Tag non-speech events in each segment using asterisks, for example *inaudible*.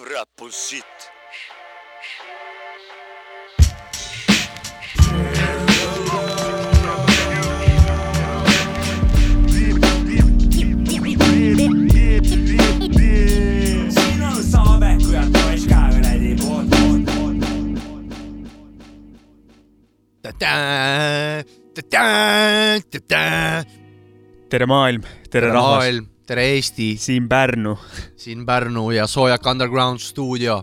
räppussitt. siin on saabekujad poiss ka kuradi poolt, poolt, poolt. tere maailm, tere rahvas, maailm, tere Eesti, siin Pärnu. siin Pärnu ja Soojak Underground stuudio. *laughs*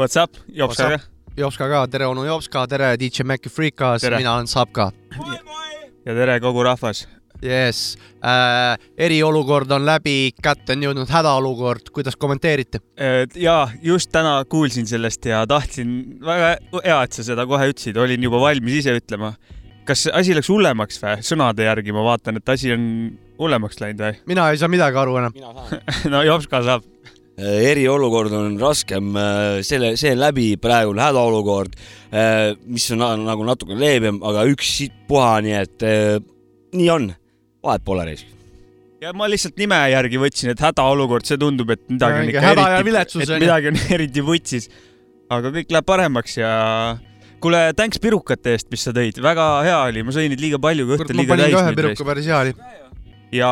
What's up, Jops What's ka? Jopska ka, tere onu Jopska, tere DJ Maci Freekas, mina olen Sapka. ja tere kogu rahvas. jess äh,, eriolukord on läbi, kätte on jõudnud hädaolukord, kuidas kommenteerite? ja just täna kuulsin sellest ja tahtsin, väga hea, et sa seda kohe ütlesid, olin juba valmis ise ütlema. Kas asi läks hullemaks või? sõnade järgi ma vaatan, et asi on hullemaks läinud või? mina ei saa midagi aru enam. *laughs* no Jops ka saab. eriolukord on raskem, selle, see on läbi praegu hädaolukord, mis on na- nagu natuke leebem, aga üks sitt puha, nii et nii on, vahet pole reis. ja ma lihtsalt nime järgi võtsin, et hädaolukord, see tundub, et midagi on ikka häda ja eriti, viletsus et midagi on *laughs* eriti vutsis. aga kõik läheb paremaks ja kuule, thanks pirukate eest, mis sa tõid, väga hea oli, ma sõin neid liiga palju, kõht on ma liiga panin ka ühe täis piruka, päris hea oli. ja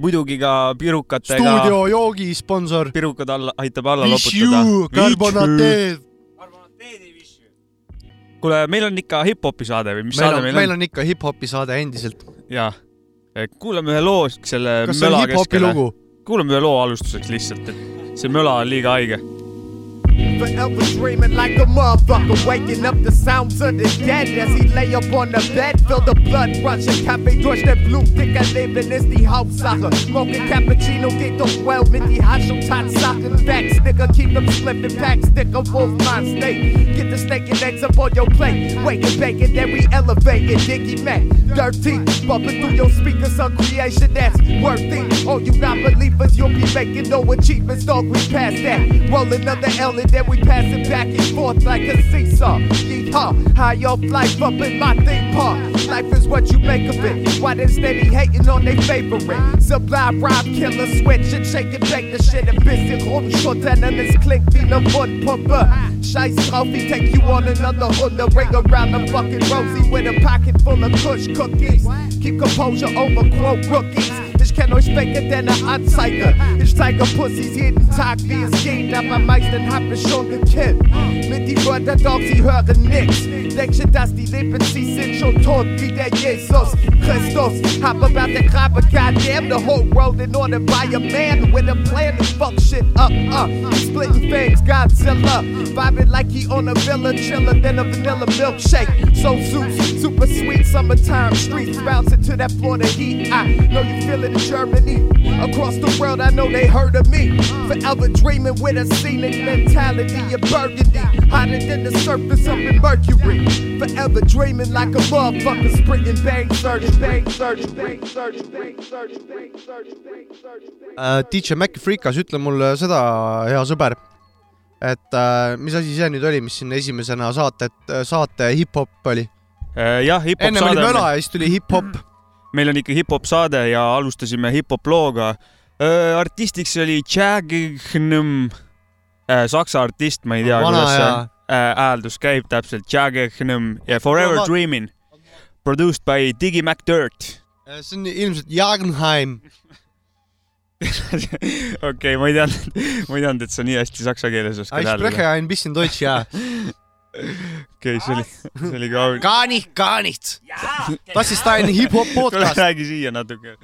muidugi ka pirukatega, stuudio joogi sponsor. pirukad alla, aitab alla loputada. karbonateed. kuule, meil on ikka hip-hopi saade või mis meil saade on, meil meil on, on ikka hip-hopi saade endiselt. jaa. kuulame ühe loo selle kas see on hip-hopi lugu? kuulame ühe loo alustuseks lihtsalt, et see möla on liiga haige. Forever dreaming like a motherfucker, waking up the sounds of the dead as he lay up on the bed. Feel the blood rushing, Cafe durch der Blutdicker Leben ist die Hauptsache. Smoking Cappuccino geht doch well mit die Haschung Tatsachen. Facts, nigga, keep them slipping packs, sticker wolf mind state. Get the steak and eggs up on your plate. Wake and then we elevate it. Diggy Mac, dirty, bubbling through your speakers on creation that's worthy. Oh, you not believers, you'll be making no achievements, dog. We pass that. Roll another L and then we pass it back and forth like a seesaw. Yeehaw, high off life up in my theme park. Life is what you make of it. Why they steady hating on their favorite? Sublime rhyme killer, switch and shake and bake the shit. Bisschen rumschuttern und es klingt wie ne Mundpumpe. Scheiß drauf, ich take you on another Runde. Ring around the fucking Rosie with a pocket full of Kush cookies. Keep composure over quote rookies. Kenn euch besser denn eine Anzeige. Ich zeige Pussys jeden Tag, wie es geht, aber meisten hab ich schon gekillt. Mit die Wörter doch, sie hören nix. Denke, dass die leben, sie sind schon tot wie der Jesus Christus. Hab about the Grabe, goddamn the whole world in order by a man with a plan to fuck shit up. Uh, splitting things, Godzilla. Vibing like he on a villa, chiller than a vanilla milkshake. So Zeus, super sweet summertime streets, bouncing to that Florida heat. I know you feel it Germany. Across the world, I know they heard of me. Forever dreaming with a scenic mentality of burgundy. Hotter than the surface up in Mercury. Forever dreaming like a motherfucker, sprinting bang, surgery, bang, surgery, bang, surgery, bang, surgery, bang, surgery, bang, surgery, bang. Äh, DJ Maci Freekas, ütle mulle seda, hea sõber, et äh, mis asi see nüüd oli, mis siin esimesena saate, saate hip-hop oli? jah, hip-hop ennem oli saade möla ja siis tuli hip-hop. Meil on ikka hip-hop saade ja alustasime hip-hop looga. artistiks oli Jagehnum, saksa artist, ma ei tea, kuidas see äh, hääldus käib täpselt, Jagehnum ja Forever No Dreaming. Produced by Digi McDirt. see on ilmselt Jagenheim. *laughs* okei, ma ei teadnud, ma ei teadnud, et sa nii hästi saksa keeles oskad Ich spreche hääldada. ein bisschen Deutsch ja. *laughs* okei, see oli, *laughs* see oli kaun. Gar nicht. Das ist ein Hip-Hop podcast. räägi siia natuke.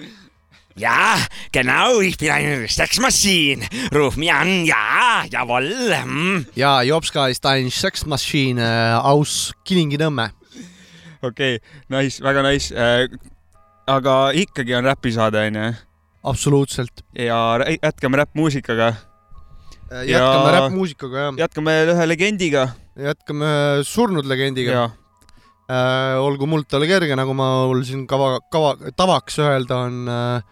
Ja, genau, ich bin eine Sexmaschine. Ruf mich an, ja, jawohl. Hm. ja Jopska ist ein Sexmaschine aus Kilingi-Nõmme. okei okay,, nice, väga nice äh,. aga ikkagi on räpisaade onju absoluutselt. ja jätkame räppmuusikaga, jätkame Ja- räppmuusikaga ja jätkame ühe legendiga jätkame surnud legendiga. ja äh, olgu muld talle kerge, nagu ma mul siin kava, kava, tavaks öelda on äh,,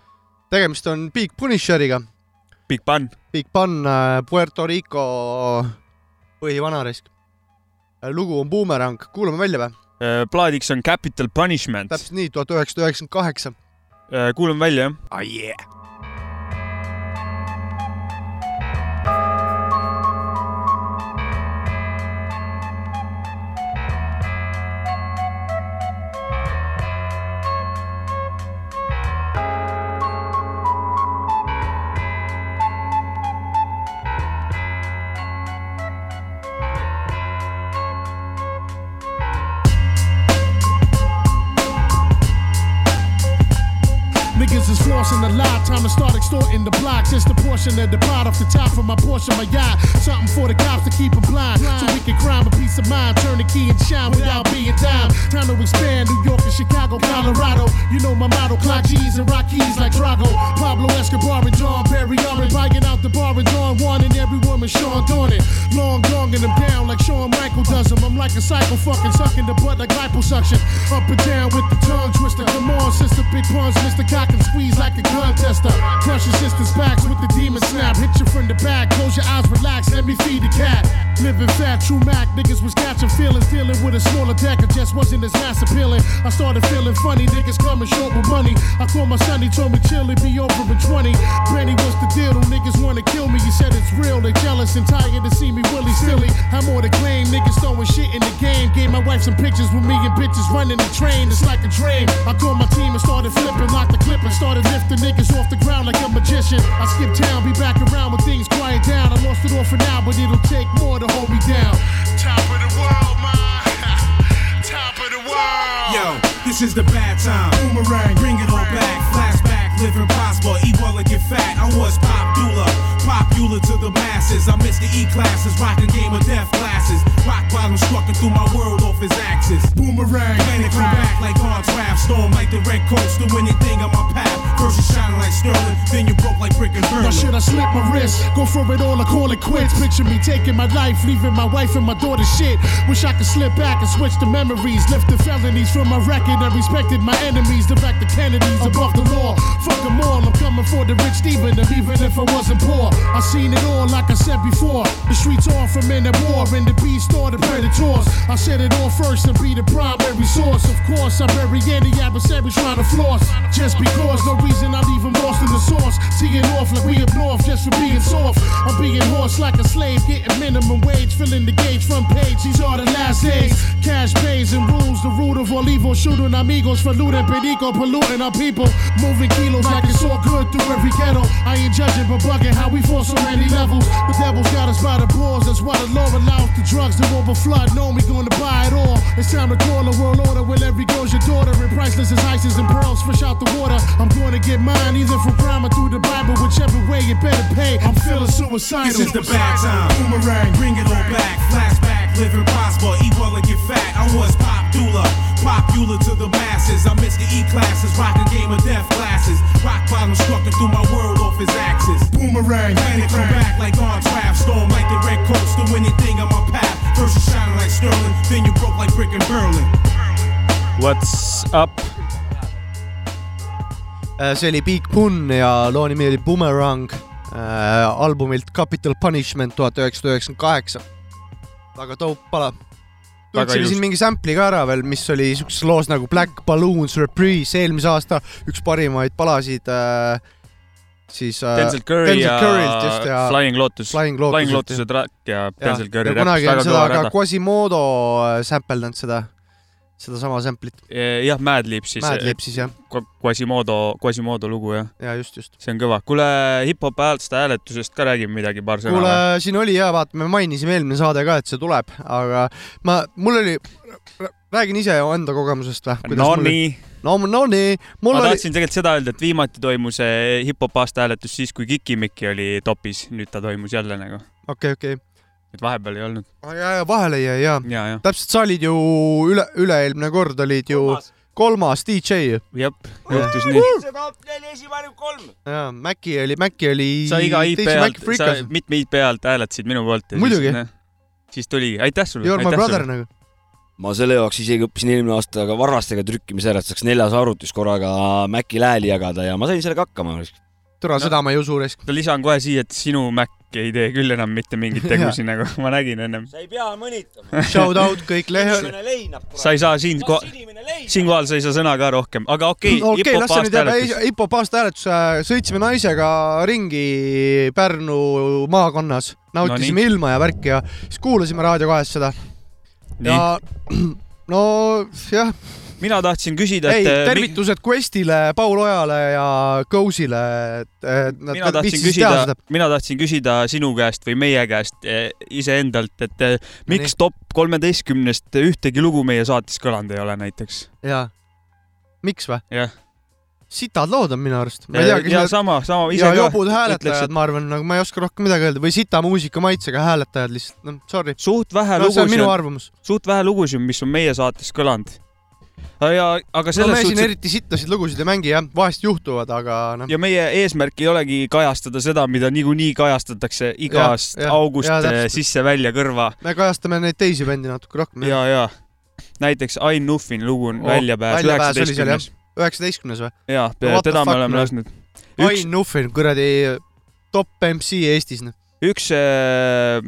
tegemist on Big Punisheriga. Big Pun. Big Pun äh, Puerto Rico põhivanarisk äh,. lugu on Boomerang, kuulame välja või? Äh, plaadiks on Capital Punishment. täpselt nii, tuhat üheksasada üheksakümmend kaheksa. kuulame välja jah? Oh yeah. the line time to start extorting the blocks. It's the portion of the pot off the top from my portion, my yacht. Something for the cops to keep 'em blind, so we can crime a peace of mind. Turn the key and shine without being dime. Time to expand New York and Chicago, Colorado. You know my motto, clock G's and Rockies like Drago. Pablo Escobar and John Perry are buying out the bar and Dawn one and every woman Sean it. Long donging them down like Shawn Michael does them. I'm like a cycle fucking sucking the butt like liposuction. Up and down with the tongue twister. Come on, sister, big puns, Mr. Cock and squeeze like a contester. Crush your sister's backs with the demon snap. Hit you from the back, close your eyes, relax, let me feed the cat. Living fat, true Mac, niggas was catching feelings, dealing with a smaller deck, it just wasn't as mass appealing. I started feeling funny, niggas coming short with money. I called my son, he told me chill, it be over in 20. Benny, what's the deal? Them niggas wanna kill me, you said it's real, they jealous and tired to see me willy silly. I'm more to claim, niggas throwing shit in the game. Gave my wife some pictures with me and bitches running the train, it's like a dream. I called my team and started flipping, locked the clip and started lifting niggas off the ground like a magician. I skip town, be back around when things quiet down. I lost it all for now, but it'll take more to hold me down. Top of the world, man. *laughs* Top of the world. Yo, this is the bad time. Boomerang, bring it all back. Flashback, living prosper, eat well and get fat. I was popular, popular to the masses. I missed the E classes, rocking game of death classes. Rock bottom strucking through my world off his axis. Boomerang, Planet come back like on draft, storm like the red do anything on my path. First you shining like sterling, then you broke like brick and burn. should I slip my wrist? Go for it all or call it quits? Picture me taking my life, leaving my wife and my daughter shit. Wish I could slip back and switch the memories, lift the felonies from my record and respected my enemies. Direct the Kennedys above the law. Fuck 'em all, I'm coming for the rich Stephen, and even if I wasn't poor, I seen it all like I said before. The streets are from in the war, and the beast or the predators. I said it all first and be the primary source. Of course, I bury any adversary trying to floss. Just because, no reason I'm even lost in the source. Teeing off like we up north just for being soft. I'm being horse like a slave, getting minimum wage, filling the gauge front page. These are the last days. Cash pays and rules, the root of all evil. Shooting amigos for looting, perico, polluting our people. Moving kilos like it's all good through every ghetto. I ain't judging, but bugging how we fall so many levels. The devil's got us by the balls, that's why the law allows the drugs to overflood. Know we gonna buy it all. It's time to call a world order where every girl's your daughter. And priceless as ices and pearls, fresh out the water. I'm gonna get mine either from crime or through the Bible, whichever way it better pay. I'm feeling suicidal. This is the bad time. Boomerang, bring it all back. Flashback, living prosper, eat well and get fat. I was popular, popular to the masses. I miss the E classes, rocking game of death classes. Rock bottom strucking through my world off his axis. Boomerang, Planet come back like on draft, storm like the red coast, do anything on my path. First you shining like sterling, then you broke like brick and Berlin. What's up? Äh, see oli Big Pun ja loo nimi oli Boomerang äh, albumilt Capital Punishment tuhat üheksasada üheksakümmend kaheksa. väga dope pala. Tundsime siin mingi sample'i ka ära veel, mis oli siukses loos nagu Black Balloons Reprise, eelmise aasta üks parimaid palasid äh,. siis äh, Denzel Curry Denzel ja Curry'lt just ja Flying Lotus. Flying Flying Lotuselt Lotus'e track ja Denzel Curry kunagi on seda ka. Quasimodo äh, sampeldanud seda, sedasama sample'it, jah, Madlib siis. Madlib siis jah, Quasimodo, Quasimodo lugu jah, ja just, just. see on kõva. kuule, hip-hop häälte hääletusest ka räägime midagi, paar sõna kuule, siin oli ja vaata, me mainisime eelmine saade ka, et see tuleb, aga ma, mul oli, räägin ise enda kogemusest või? no nii, no, no nii, ma oli, tahtsin tegelikult seda öelda, et viimati toimus hip-hop aasta hääletus siis, kui Kikimiki oli topis, nüüd ta toimus jälle nagu, okei, okei, et vahepeal ei olnud. ja, ja vahele jäi ja, ja, ja, täpselt, sa olid ju üle, üle-eelmine kord olid ju kolmas DJ ju. jep, juhtus nii. top neli esimene kolm. jaa, Maci oli, Maci oli. sa iga IP alt, sa mitme IP alt hääletasid minu poolt. Muidugi.. siis tuligi, aitäh sulle. You are my brother nagu. ma selle jaoks isegi õppisin eelmine aasta ka varrastega trükkimise ära, et saaks neljas arvutis korraga Maci lääli jagada ja ma sain sellega hakkama. Türa No. seda ma ei usu risk. lisan kohe siia, et sinu Mac ei tee küll enam mitte mingeid *laughs* tegusid nagu ma nägin ennem. sa ei pea mõnitama. *laughs* Shout out kõik lehe, inimene leinab. sa ei saa siin ko-, siinkohal sa ei saa sõna ka rohkem, aga okei okay,, okei, las hip-hop see nüüd jääb hip-hop aasta hääletus, sõitsime naisega ringi Pärnu maakonnas, nautisime no ilma ja värki ja siis kuulasime Raadio kahes seda ja *clears throat* no jah, mina tahtsin küsida, ei et äh, mi- tervitused Questile, Paul Ojale ja Go'sile, et et nad mina tahtsin küsida mina tahtsin küsida sinu käest või meie käest eh, iseendalt, et eh, miks top kolmeteistkümnest ühtegi lugu meie saates kõlanud ei ole näiteks? jaa. miks või? jah, sitad lood on minu arust. ma ei tea, ja kes need sama, sama ja jobud hääletajad, ütleks, ma arvan, nagu ma ei oska rohkem midagi öelda või sita muusika maitsega hääletajad lihtsalt, noh, sorry. et suht vähe no on lugusid, arvamus. suht vähe lugusid, mis on meie saates kõlanud. ja, aga no selles me siin suhtes, eriti sittasid lugusid ei mängi jah, vahest juhtuvad, aga noh. ja meie eesmärk ei olegi kajastada seda, mida niikuinii kajastatakse igast Ja, ja, august eh, sisse-välja kõrva me kajastame neid teisi bände natuke rohkem. ja, ja näiteks Ain Nuffin lugu on Oh, väljapääs üheksateistkümnes. üheksateistkümnes või? ja No what the teda me oleme noh. lasknud. Ain Nuffin, kuradi top MC Eestis, noh. üks äh,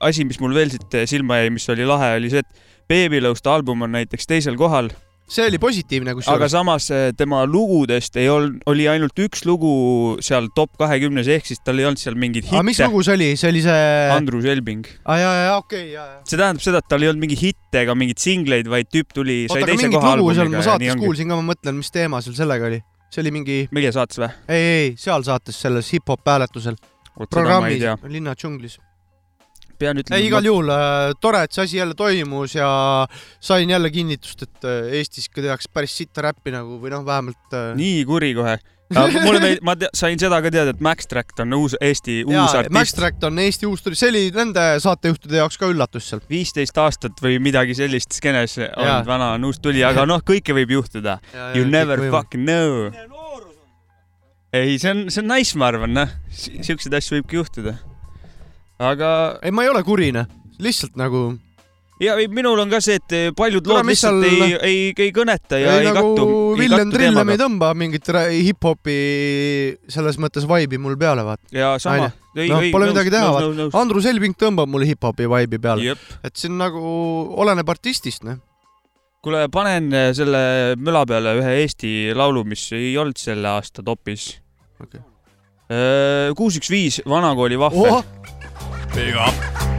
asi, mis mul veel siit silma jäi, mis oli lahe, oli see, et Babylõuste album on näiteks teisel kohal, see oli positiivne, aga kusjuures. samas äh, tema lugudest ei olnud, oli ainult üks lugu seal top kahekümnes, ehk siis tal ei olnud seal mingeid aga mis hitte. lugu see oli, see oli see. Andrus Elbing. aa jaa, jaa, okei, jaa, jaa. see tähendab seda, et tal ei olnud mingeid hitte ega mingeid singleid, vaid tüüp tuli, sai oota, aga teise koha albumiga ma ja saates kuulsin ka, ma mõtlen, mis teema seal sellega oli. see oli mingi, meie saates või? ei, ei, seal saates, selles hip-hop hääletusel, programmis Linna džunglis. Pean ei, ütlema, igal juhul äh, tore, et see asi jälle toimus ja sain jälle kinnitust, et äh, Eestis ka tehakse päris sitta räppi nagu või noh, vähemalt äh, nii kuri kohe. *laughs* mulle meeldib, ma sain seda ka teada, et Max Tract on uus Eesti uus Max artist. Tract on Eesti uus tuli, see oli nende saatejuhtide jaoks ka üllatus seal. viisteist aastat või midagi sellist skeenes olnud vana on uus tuli, aga noh, kõike võib juhtuda. You never fucking know. ei, see on, see on nice, ma arvan, noh, siukseid asju võibki juhtuda. Aga ei, ma ei ole kuri, noh, lihtsalt nagu ja ei, minul on ka see, et paljud Kuule, lood lihtsalt seal- ei, ei, ei kõneta ja ei, ei, nagu kattu. Villem Trillem ei tõmba mingit hip-hopi selles mõttes vibe'i mul peale, vaata. ja sama. noh, pole midagi teha, vaata. Andrus Elving tõmbab mulle hip-hopi vibe'i peale, et see on nagu, oleneb artistist, noh. kuule, panen äh, selle müla peale ühe Eesti laulu, mis ei olnud selle aasta topis. Okei. kuus, üks, viis, Vanakooli vahvel. Big up.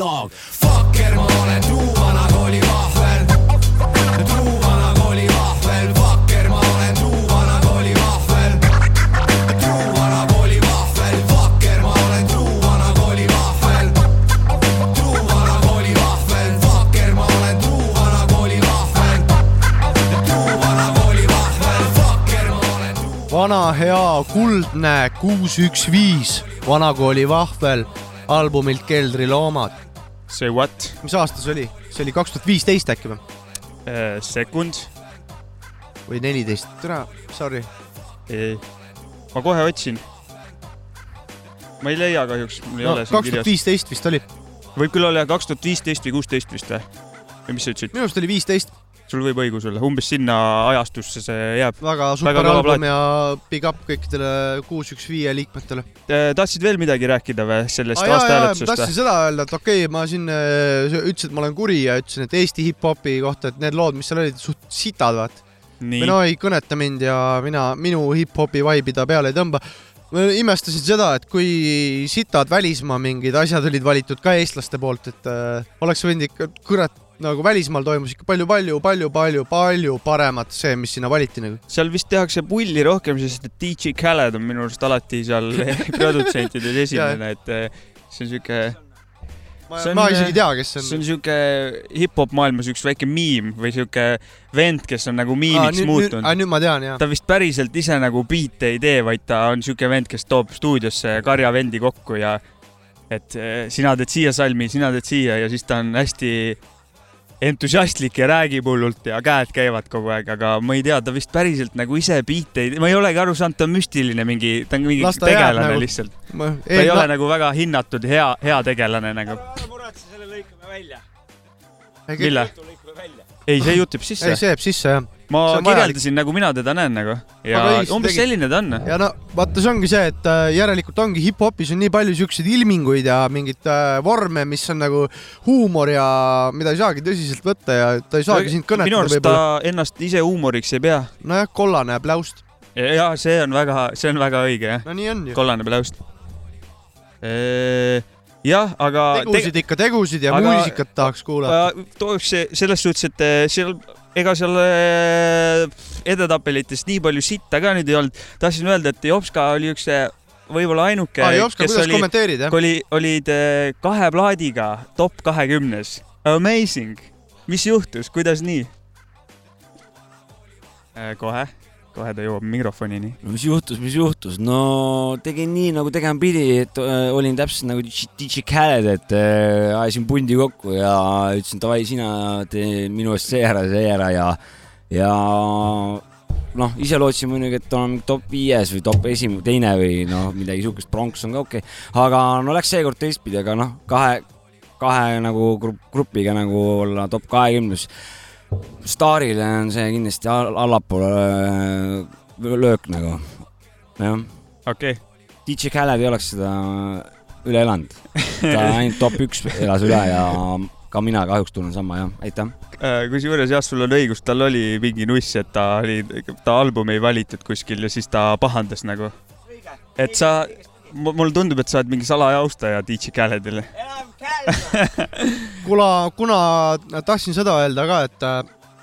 epiloog. Fucker, ma olen truu vanakooli vahvel, truu vanakooli vahvel, fucker, ma olen truu vanakooli vahvel, truu vanakooli vahvel, fucker, ma olen truu vanakooli vahvel, truu vanakooli vahvel, fucker, ma olen truu vanakooli vahvel, truu vanakooli vahvel, fucker, ma olen truu vana hea kuldne kuus üks viis vanakooli vahvel albumilt Keldriloomad. Say what? mis aasta see oli? see oli kaks tuhat viisteist äkki või? sekund. või neliteist, tere, sorry. ma kohe otsin. ma ei leia kahjuks, mul ei no ole siin kaks tuhat kirjas. viisteist vist oli, võib küll olla kaks tuhat viisteist või kuusteist vist või? või mis sa ütlesid? minu arust oli viisteist, sul võib õigus olla, umbes sinna ajastusse see jääb. väga super Väga album ja big up kõikidele kuus üks viie liikmetele. tahtsid veel midagi rääkida või sellest jaa, aastahääletusest tahtsin seda öelda, et okei okay,, ma siin äh, ütlesin, et ma olen kuri ja ütlesin, et Eesti hip-hopi kohta, et need lood, mis seal olid, suht sitad, vaat. või, no ei kõneta mind ja mina, minu hip-hopi vibe'i ta peale ei tõmba. ma imestasin seda, et kui sitad välismaa mingid asjad olid valitud ka eestlaste poolt, et äh, oleks võinud ikka, kurat, nagu välismaal toimus ikka palju-palju, palju-palju, palju paremat see, mis sinna valiti nagu. seal vist tehakse pulli rohkem, sest et DJ Khaled on minu arust alati seal *laughs* produtsentides esimene, et eh, see on siuke, ma, on- ma isegi ei tea, kes see see on on. siuke hip-hop maailmas üks väike miim või siuke vend, kes on nagu miimiks nüüd, muutunud. aa, nüüd ma tean jah. ta vist päriselt ise nagu biite ei tee, vaid ta on siuke vend, kes toob stuudiosse karjavendi kokku ja et eh, sina teed siia salmi, sina teed siia ja siis ta on hästi entusiastlik ja räägib hullult ja käed käivad kogu aeg, aga ma ei tea, ta vist päriselt nagu ise biite ei, ma ei olegi aru saanud, ta on müstiline mingi, ta on mingi Las ta jääb tegelane nagu- lihtsalt. ma, ta ei ole nagu väga hinnatud hea, hea tegelane nagu. muretse, selle lõikame välja. mille? ei, see jutt jääb sisse ei, see jääb sisse jah. Ma kirjeldasin nagu mina teda näen nagu ja Aga õigesti umbes tegid. selline ta on. ja no vaata, see ongi see, et äh, järelikult ongi hip-hopis on nii palju siukseid ilminguid ja mingeid äh, vorme, mis on nagu huumor ja mida ei saagi tõsiselt võtta ja ta ei saagi sind minu kõnetada arust võib-olla. ta ennast ise huumoriks ei pea. nojah, kollane pläust. ja see on väga, see on väga õige jah, no nii on ju. kollane pläust. jah, aga tegusid ikka, tegusid ja aga- muusikat tahaks kuulata. tooks see selles suhtes, et seal ega seal eh, edetabelites nii palju sitta ka nüüd ei olnud. tahtsin öelda, et Jopska oli üks eh, võib-olla ainuke, Jopska, kes oli, oli, olid eh, kahe plaadiga top kahekümnes. Amazing, mis juhtus, kuidas nii? kohe, kohe ta jõuab mikrofonini. no mis juhtus, mis juhtus, no tegin nii nagu tegema pidi, et äh, olin täpselt nagu DJ Khaled, et äh, ajasin pundi kokku ja ütlesin davai, sina tee minu eest see ära, see ära ja, ja noh, ise lootsin muidugi, et olen top viies või top esimene, teine või noh, midagi siukest, pronks on ka okei okay., aga no läks seekord teistpidi, aga noh, kahe, kahe nagu grupp, grupiga nagu olla top kahekümnes staarile on see kindlasti all- allapoole äh, löök nagu, jah. okei okay., DJ Khaled ei oleks seda üle elanud, ta ainult top üks elas üle ja ka mina kahjuks tunnen sama jah, aitäh. Äh, kusjuures jah, sul on õigus, tal oli mingi nuss, et ta oli, ta album ei valitud kuskil ja siis ta pahandas nagu. et sa, mulle tundub, et sa oled mingi salajaustaja DJ Khaledile. kuna, kuna tahtsin seda öelda ka, et äh,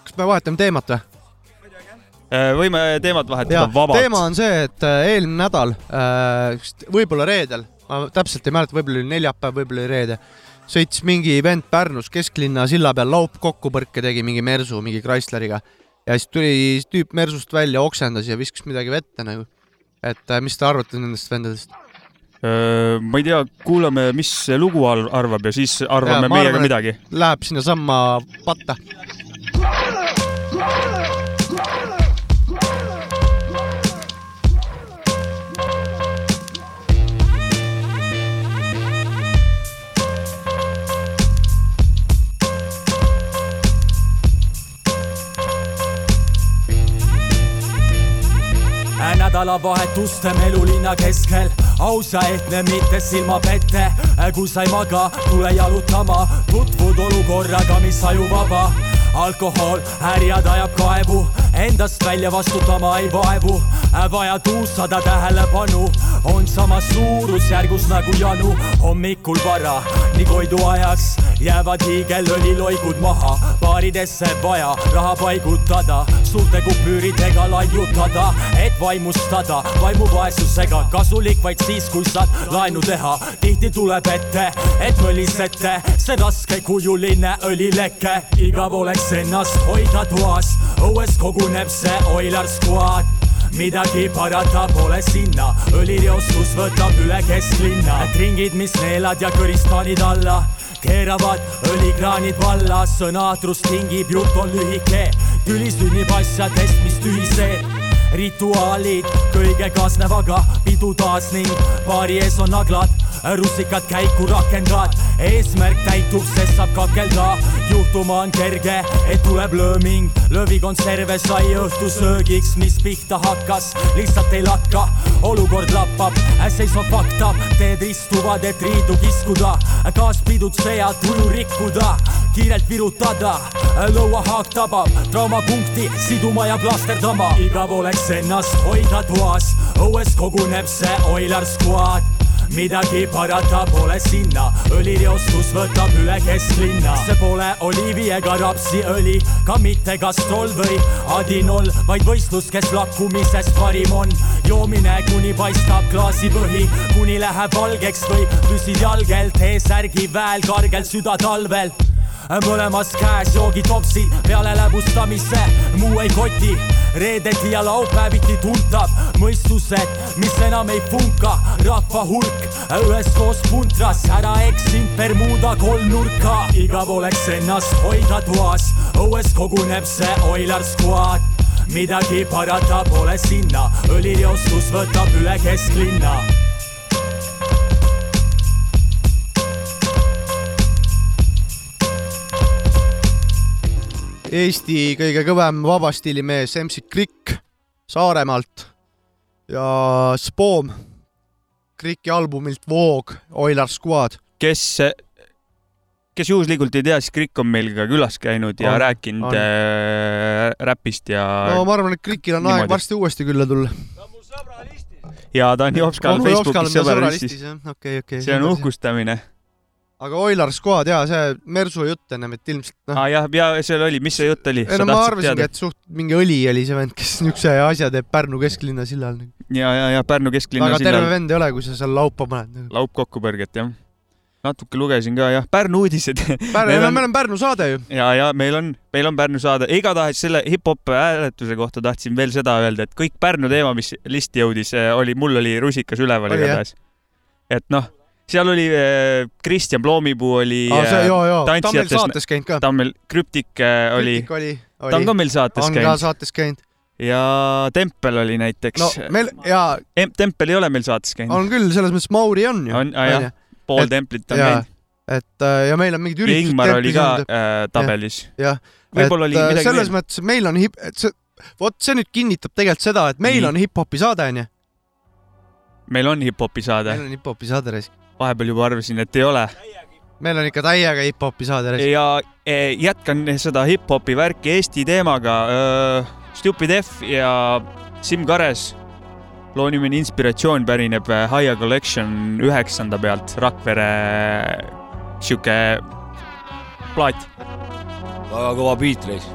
kas me vahetame teemat või? Äh, võime teemat vahetada vabalt. teema on see, et äh, eelmine nädal, võib-olla reedel, ma täpselt ei mäleta, võib-olla oli neljapäev, võib-olla oli reede, sõitis mingi vend Pärnus kesklinna silla peal laup kokkupõrke tegi mingi Mersu mingi Chrysleriga ja siis tuli tüüp Mersust välja, oksendas ja viskas midagi vette nagu. et mis te arvate nendest vendadest? Äh, ma ei tea, kuulame, mis lugu ar- arvab ja siis arvame ma meie arvan, ka midagi. Läheb sinnasamma patta. nädalavahetuste melulinna keskel ausa ehtne, mitte silmapette. kui sa ei maga, tule jalutama, tutvud olukorraga, mis ajuvaba alkohol härjad ajab kaevu, endast välja vastutama ei vaevu. vaja tuussada tähelepanu, on samas suurusjärgus nagu janu. hommikul vara, nii koidu ajaks jäävad hiigelõliloigud maha, baaridesse vaja raha paigutada, suurte kupüüridega laiutada, et vaimustada vaimuvaesusega, kasulik vaid siis, kui saad laenu teha. tihti tuleb ette, et mõlisete, see raskekujuline õlileke, igav oleks ennast hoida toas, õues koguneb see Oilar Squad. Midagi parata pole sinna, õlireostus võtab üle kesklinna, ringid, mis neelad ja kõristaanid alla keeravad õlikraanid valla, sõnaatrus tingib, jutt on lühike, tüli sünnib asjadest, mis tühised. Rituaalid kõige kaasnevaga pidu taas ning paari ees on naglad, russikad käiku rakendad, eesmärk täitub, sest saab kakelda, juhtuma on kerge, et tuleb lööming, lõvikonserve sai õhtusöögiks, mis pihta hakkas, lihtsalt ei lakka, olukord lappab, seisma faktab, teed ristuvad, et riidu kiskuda, kaaspidutseja tuju rikkuda, kiirelt virutada, lõuahaak tabab, traumapunkti siduma ja plasterdama, igav oleks ennast hoida toas, õues koguneb see Oilar Squad midagi parata pole sinna, õlireostus võtab üle kesklinna, see pole oliivi ega rapsiõli, ka mitte kastrol või adinol, vaid võistlus, kes lakkumisest parim on. joomine, kuni paistab klaasipõhi, kuni läheb valgeks või püsid jalgel, T-särgi väel kargelt süda talvel mõlemas käes joogitopsid peale läbustamise, muu ei koti. reedeti ja laupäeviti tuntav mõistused, mis enam ei funka, rahva hulk üheskoos puntras, ära eksinud Bermuda kolmnurka, igav oleks ennast hoida toas, õues koguneb see Oilar Squad. Midagi parata pole sinna, õlireostus võtab üle kesklinna Eesti kõige kõvem vabastiilimees MC Krikk Saaremaalt ja Spoom Kriki albumilt Voog, Oilar Squad. kes, kes juhuslikult ei tea, siis Krikk on meil ka külas käinud ja On, rääkinud on. äh, räpist ja no ma arvan, et Krikil on niimoodi. aeg varsti uuesti külla tulla. ja ta on Jopskal Facebookis sõbralistis. okei, okei. see on. uhkustamine. Aga Oilar Squad ja see Mersu jutt ennem, et ilmselt noh, aa jah, ja seal oli, mis see jutt oli? ei no ma arvasingi, et suht mingi õli oli see vend, kes niisuguse asja teeb Pärnu kesklinna sillal. ja, ja, ja Pärnu kesklinna terve sillal vend ei ole, kui sa seal laupa paned. laupkokkupõrget jah. natuke lugesin ka jah, Pärnu uudised. Pärnu, *laughs* Meil on- meil on Pärnu saade ju. ja, ja meil on, meil on Pärnu saade, igatahes selle hip-hop hääletuse kohta tahtsin veel seda öelda, et kõik Pärnu teema, mis listi jõudis, oli, mul oli rusikas üleval igatahes. et noh, seal oli äh, Kristjan Ploomipuu oli aa, see, joo, joo, ta on meil tantsijatest, saates käinud ka. ta on meil Krüptik äh, oli, ta on ka meil saates on ka käinud saates käinud. ja Tempel oli näiteks no meil ja Em- Tempel ei ole meil saates käinud, on küll, selles mõttes Mauri on ju. on, jah, pool et- Templit on käinud et äh, ja meil on mingid üritused. Ingmar oli ka äh, tabelis. jah, et äh, selles veel. mõttes meil on hip, et see, vot see nüüd kinnitab tegelikult seda, et meil Nii. on hip-hopi saade onju. meil on hip-hopi saade meil, on hip-hopi saade reis. Vahepeal juba arvasin, et ei ole. meil on ikka täiega hip-hopi saade ja eh, jätkan seda hip-hopi värki Eesti teemaga. Stupid F ja Siim Kares loo nimeni Inspiratsioon pärineb High Collection üheksanda pealt, Rakvere sihuke plaat. väga kõva beat reis.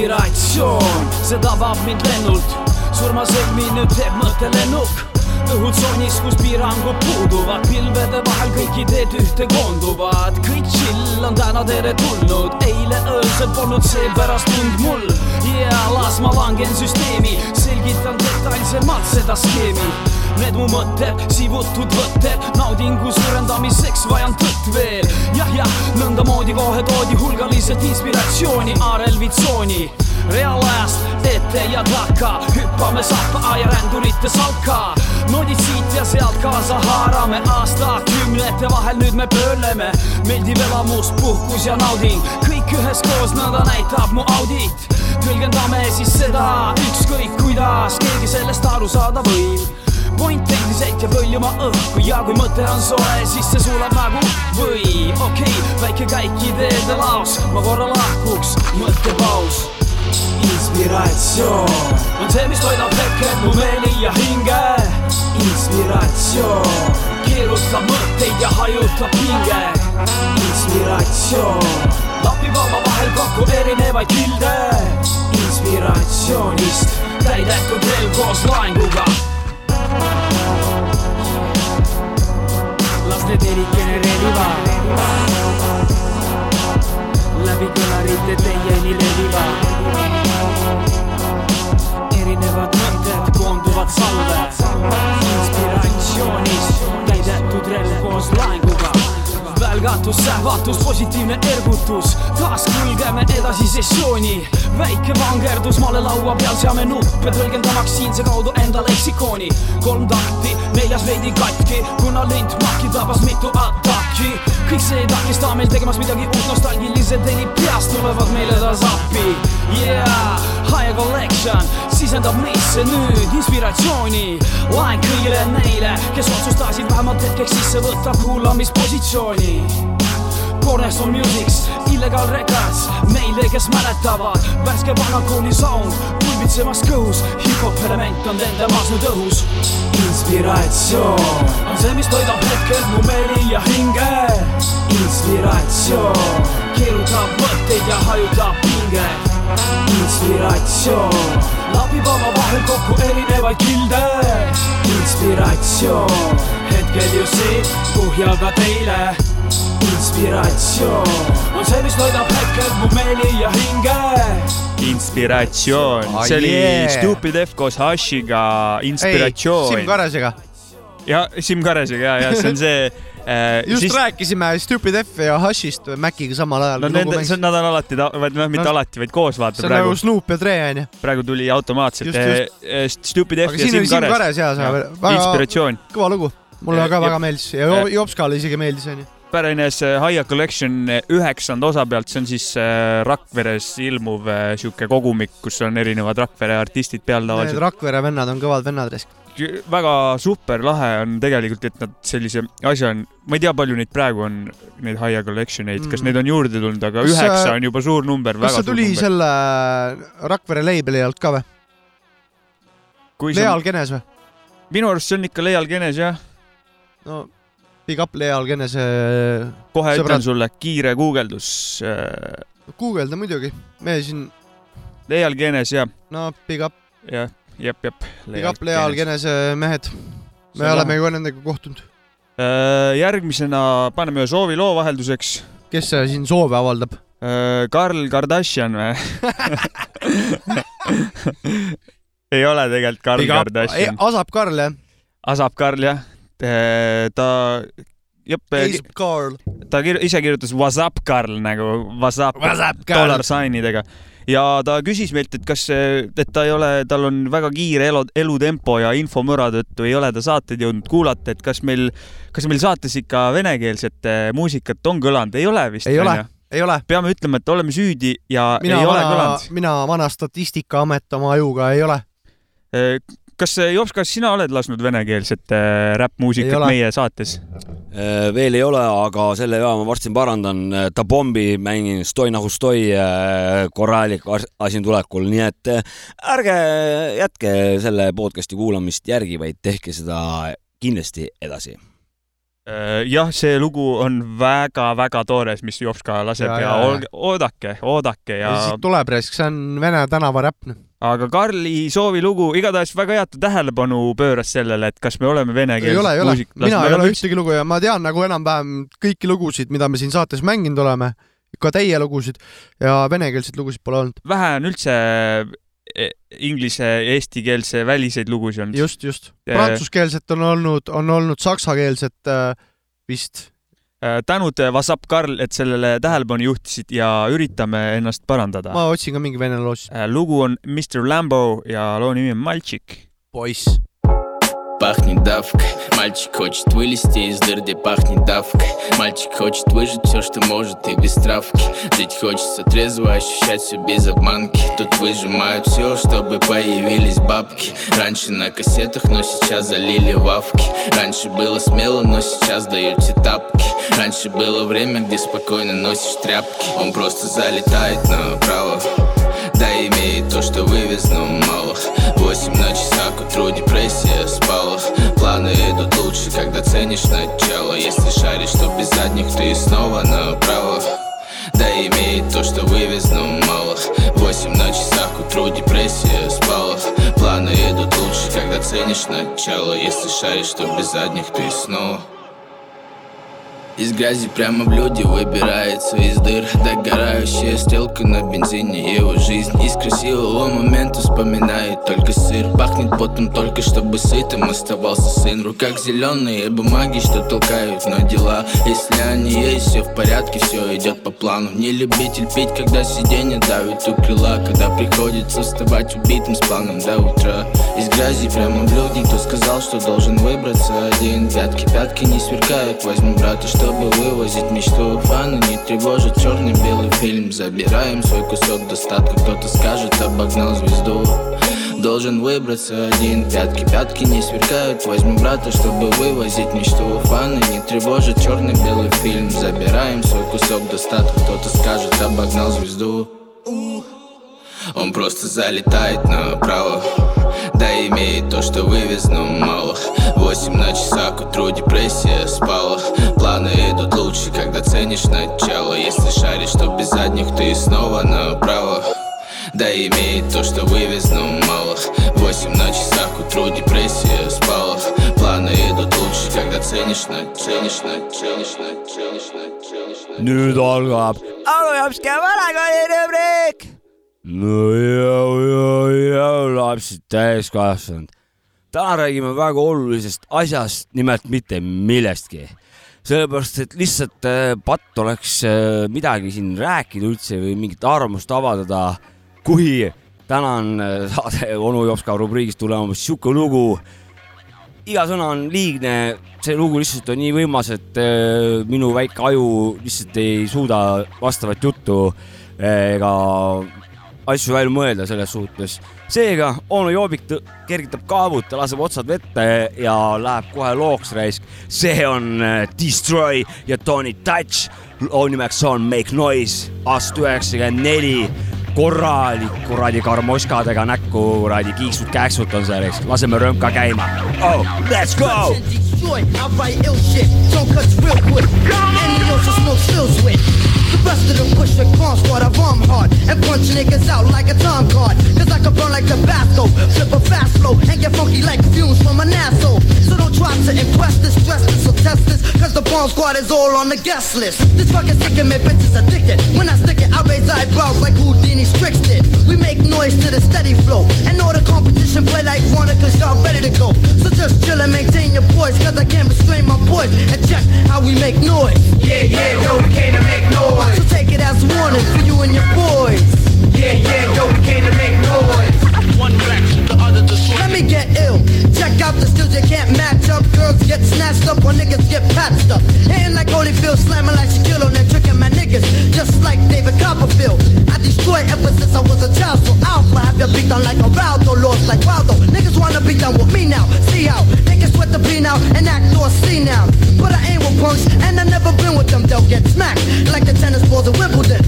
inspiratsioon, see tabab mind lennult, surmasõlmi nüüd teeb mõttelennuk õhutsoonis, kus piirangud puuduvad, pilvede vahel kõik ideed ühte koonduvad, kõik chill on täna teretulnud, eile öösel polnud seepärast tund mul ja las ma langen süsteemi, selgitan detailsemalt seda skeemi Need mu mõtted, sivutud võtted, naudingu suurendamiseks vajan tõtt veel. jah, jah, nõndamoodi kohe toodi hulgaliselt inspiratsiooni Arelvitsooni. reaalajast ette ja takka, hüppame sappa ja rändurite salka. nodid siit ja sealt kaasa haarame aastakümnete vahel, nüüd me pöörleme. meeldiv elamus, puhkus ja nauding, kõik üheskoos, nõnda näitab mu audit. tõlgendame siis seda ükskõik kuidas keegi sellest aru saada võib point endiselt jääb hõljuma õhku. Ja kui mõte on soe, siis see sulab nagu. Või okei okay,, väike käik ideede laos, ma korra lahkuks, mõttepaus. inspiratsioon. On see, mis toidab hetkel mu meeli ja hinge. inspiratsioon. Keerutab mõtteid ja hajutab pinge. inspiratsioon. Lapivaba vahel kokku erinevaid kilde. Inspiratsioonist täidetud relv koos laenguga las need neli genereerivad läbi kõlarite teieni levivad erinevad mõtted koonduvad salve inspiratsioonis täidetud relv koos laenguga välgatus, sähvatus, positiivne ergutus, taas kulgeme edasi sessiooni. väike vangerdus malelaua peal, seame nuppe, tõlgendamaks siinse kaudu enda leksikooni. kolm takti, neljas veidi katki, kuna lint mahki tabas mitu ataki. kõik see ei takista meil tegemas midagi uut, nostalgilised helid peast tulevad meile taas appi. Yeah, high collection sisendab meisse nüüd inspiratsiooni. laen kõigile neile, kes otsustasid vähemalt hetkeks sisse võtta kuulamispositsiooni. Cornerstone Musics, Illegal Records, neile, kes mäletavad, värske vanakooli sound, pulbitsemas kõhus, hip-hop element on nende maas nüüd õhus. inspiratsioon on see, mis toidab hetkel mu meeli ja hinge. inspiratsioon keerutab mõtteid ja hajutab pinget inspiratsioon lapib omavahel kokku erinevaid kilde. inspiratsioon hetkel just siin kuhjaga teile. Inspiratsioon on see, mis toidab hetkel mu meeli ja hinge inspiratsioon Oh, see oli yeah. Stupid F koos Hashiga inspiratsioon Siim. Karesega. ja Siim Karesega ja, ja see on see äh, just siis, rääkisime Stupid F ja Hashist Maciga samal ajal. no nende, nad on alati, vaid noh, mitte No, alati, vaid koos vaata see on praegu nagu, Snoop ja Dre onju. praegu tuli automaatselt Just, eh, eh, Stupid F aga ja siin Siim Kares. Kares ja see väga inspiratsioon, kõva lugu. mulle Ja- ka väga meeldis ja ja- Jopskale isegi meeldis onju. Pärines High Collection üheksanda osa pealt, see on siis eh, Rakveres ilmuv eh, sihuke kogumik, kus on erinevad Rakvere artistid peal Need tavaliselt. Rakvere vennad on kõvad vennad. väga super lahe on tegelikult, et nad sellise asja on, ma ei tea, palju neid praegu on, neid High Collection eid, kas Mm. neid on juurde tulnud, aga Kas üheksa on juba suur number, kas see tuli number. selle Rakvere label'i alt ka või? kui sa, Leal Kenes või? minu arust see on ikka Leal Kenes jah, no big up Leal Kenese. kohe Sõbrad. ütlen sulle, kiire guugeldus. guugelda muidugi, me siin, Leal Kenes jah, no big up, jah, jep, jep. big up Leal Kenese mehed. Me on oleme ju nendega kohtunud. Äh, järgmisena paneme ühe soovi loo vahelduseks. kes siin soove avaldab? Karl Kardashian või? *laughs* ei ole tegelikult Karl Kardashian. Asap Karl jah? Asap Karl jah, ta, jep, Asap Karl. ta kir- ise kirjutas What's Karl nagu What's What's up, Karl? dollar signidega ja ta küsis meilt, et kas, et ta ei ole, tal on väga kiire elu, elutempo ja infomüra tõttu ei ole ta saateid jõudnud kuulata, et kas meil, kas meil saates ikka venekeelset muusikat on kõlanud, ei ole vist. ei ole, ei ole. peame ütlema, et oleme süüdi ja mina ei ole vana kõlanud., mina vana Statistikaamet oma ajuga ei ole. Kas Jops, kas sina oled lasknud venekeelset äh, Ei räppmuusikat meie saates? Äh, veel ei ole, aga selle vea ma varsti parandan. Ta Bombi mängin Stoi nagu Stoi äh, korralik as- asi tulekul, nii et äh, ärge jätke selle podcast'i kuulamist järgi, vaid tehke seda kindlasti edasi. Äh, jah, see lugu on väga-väga toores, mis Jops ka laseb Ja, ja, ja, ja oodake, oodake ja, ja siit tuleb raisk, see on Vene tänavaräpp. aga Karli soovilugu igatahes väga hea, et ta tähelepanu pööras sellele, et kas me oleme ei venekeelset ole, ei ole, muusikat mina ei ole lasknud. ühtegi lugu ja ma tean nagu enam-vähem kõiki lugusid, mida me siin saates mänginud oleme, ka teie lugusid ja venekeelseid lugusid pole olnud. vähe on üldse e- inglise, eestikeelse väliseid lugusid olnud. just, just. Prantsuskeelset on olnud, on olnud saksakeelset äh, vist. Äh, tänud, Vasap Karl, et sellele tähelepanu juhtisid ja üritame ennast parandada. ma otsin ka mingi vene loo siis. lugu on Mr Lambo ja loo nimi on Maltšik. poiss. Пахнет давкой. Мальчик хочет вылезти из дыр, где пахнет давкой. Мальчик хочет выжить все, что может и без травки. Жить хочется трезво, ощущать все без обманки. Тут выжимают все, чтобы появились бабки. Раньше на кассетах, но сейчас залили вавки Раньше было смело, но сейчас даете тапки. Раньше было время, где спокойно носишь тряпки. Он просто залетает направо да имеет то, что вывез, но мало Восемь на часах, к утру депрессия спала. Планы идут лучше, когда ценишь начало. Если шаришь, то без задних ты снова направо. Да имеет то, что вывез, но мало Восемь на часах, к утру депрессия спала. Планы идут лучше, когда ценишь начало. Если шаришь, то без задних ты снова из грязи прямо в люди выбирается из дыр. Догорающая стрелка на бензине его жизнь Из красивого момента вспоминает только сыр. Пахнет потом только, чтобы сытым оставался сын. В руках зеленые бумаги, что толкают на дела. Если они есть, все в порядке, все идет по плану. Не любитель пить, когда сиденье давит у крыла. Когда приходится вставать убитым с планом до утра. Из грязи прямо в люди, кто сказал, что должен выбраться один. Пятки, пятки не сверкают, возьму брата, что чтобы вывозить мечту Фаны не тревожит черный-белый фильм. Забираем свой кусок достатка Кто-то скажет, обогнал звезду. Должен выбраться один Пятки, пятки не сверкают. Возьму брата, чтобы вывозить мечту Фаны не тревожит черный-белый фильм. Забираем свой кусок достатка Кто-то скажет, обогнал звезду он просто залетает направо. Да имеет то, что вывез, мало. Восемь на часах, к утру депрессия спала. Планы идут лучше, когда ценишь начало. Если шаришь, то без задних ты снова направо. Да имеет то, что вывез, мало. Восемь на часах, к утру депрессия спала. Планы идут лучше, когда ценишь на ценишь на ценишь на ценишь на ценишь на nüüd algab vanakooli rubriik no ja, ja, ja lapsed täiskasvanud. täna räägime väga olulisest asjast, nimelt mitte millestki. sellepärast, et lihtsalt äh, patt oleks äh, midagi siin rääkida üldse või mingit arvamust avaldada, kui täna on äh, saade onu Jopska rubriigist tulemas sihuke lugu. iga sõna on liigne, see lugu lihtsalt on nii võimas, et minu väike aju lihtsalt ei suuda vastavat juttu ega asju välja mõelda selles suhtes. seega onu Joobik kergitab kaabut, ta laseb otsad vette ja läheb kohe looks raisk. see on äh, Destroy ja Tony Touch. loo nimeks on Make Noise aasta üheksakümmend neli korralik kuradi karmoškadega näkku, kuradi kiiksud-käksud on seal, eks, laseme rõmka käima oh,. Let's go! I write ill shit, don't cuts real quick. And the ocean smoke spills with. Rest of them push the cross squad, I bomb hard and punch niggas out like a time card. Cause I can burn like Tabasco, flip a fast flow and get funky like fumes from an asshole. So don't try to impress this, stress this, or test this, cause the bomb squad is all on the guest list. This fucking sickin' me bitches addicted. When I stick it, I raise eyebrows like Houdini Strix did. We make noise to the steady flow and all the competition play like Warner cause y'all ready to go. So just chill and maintain your poise cause I can't restrain my voice and check how we make noise. Yeah, yeah, yo, we came to make noise. So take it as a warning for you and your boys. Yeah, yeah, yo, we came to make noise. One fraction, the other destroy. Let me get ill. Check out the skills you can't match up. Girls get snatched up while niggas get patched up. Hitting like Holyfield, slamming like Shaquille O'Neal, tricking my niggas. Just like David Copperfield. I destroy ever since I was a child, so I'll have your beat down like a Raldo, lost like Waldo. Niggas wanna be done with me now. See how can sweat the beat now and act or see now. But I ain't with punks, and I never been with them. They'll get smacked like the tennis balls at Wimbledon.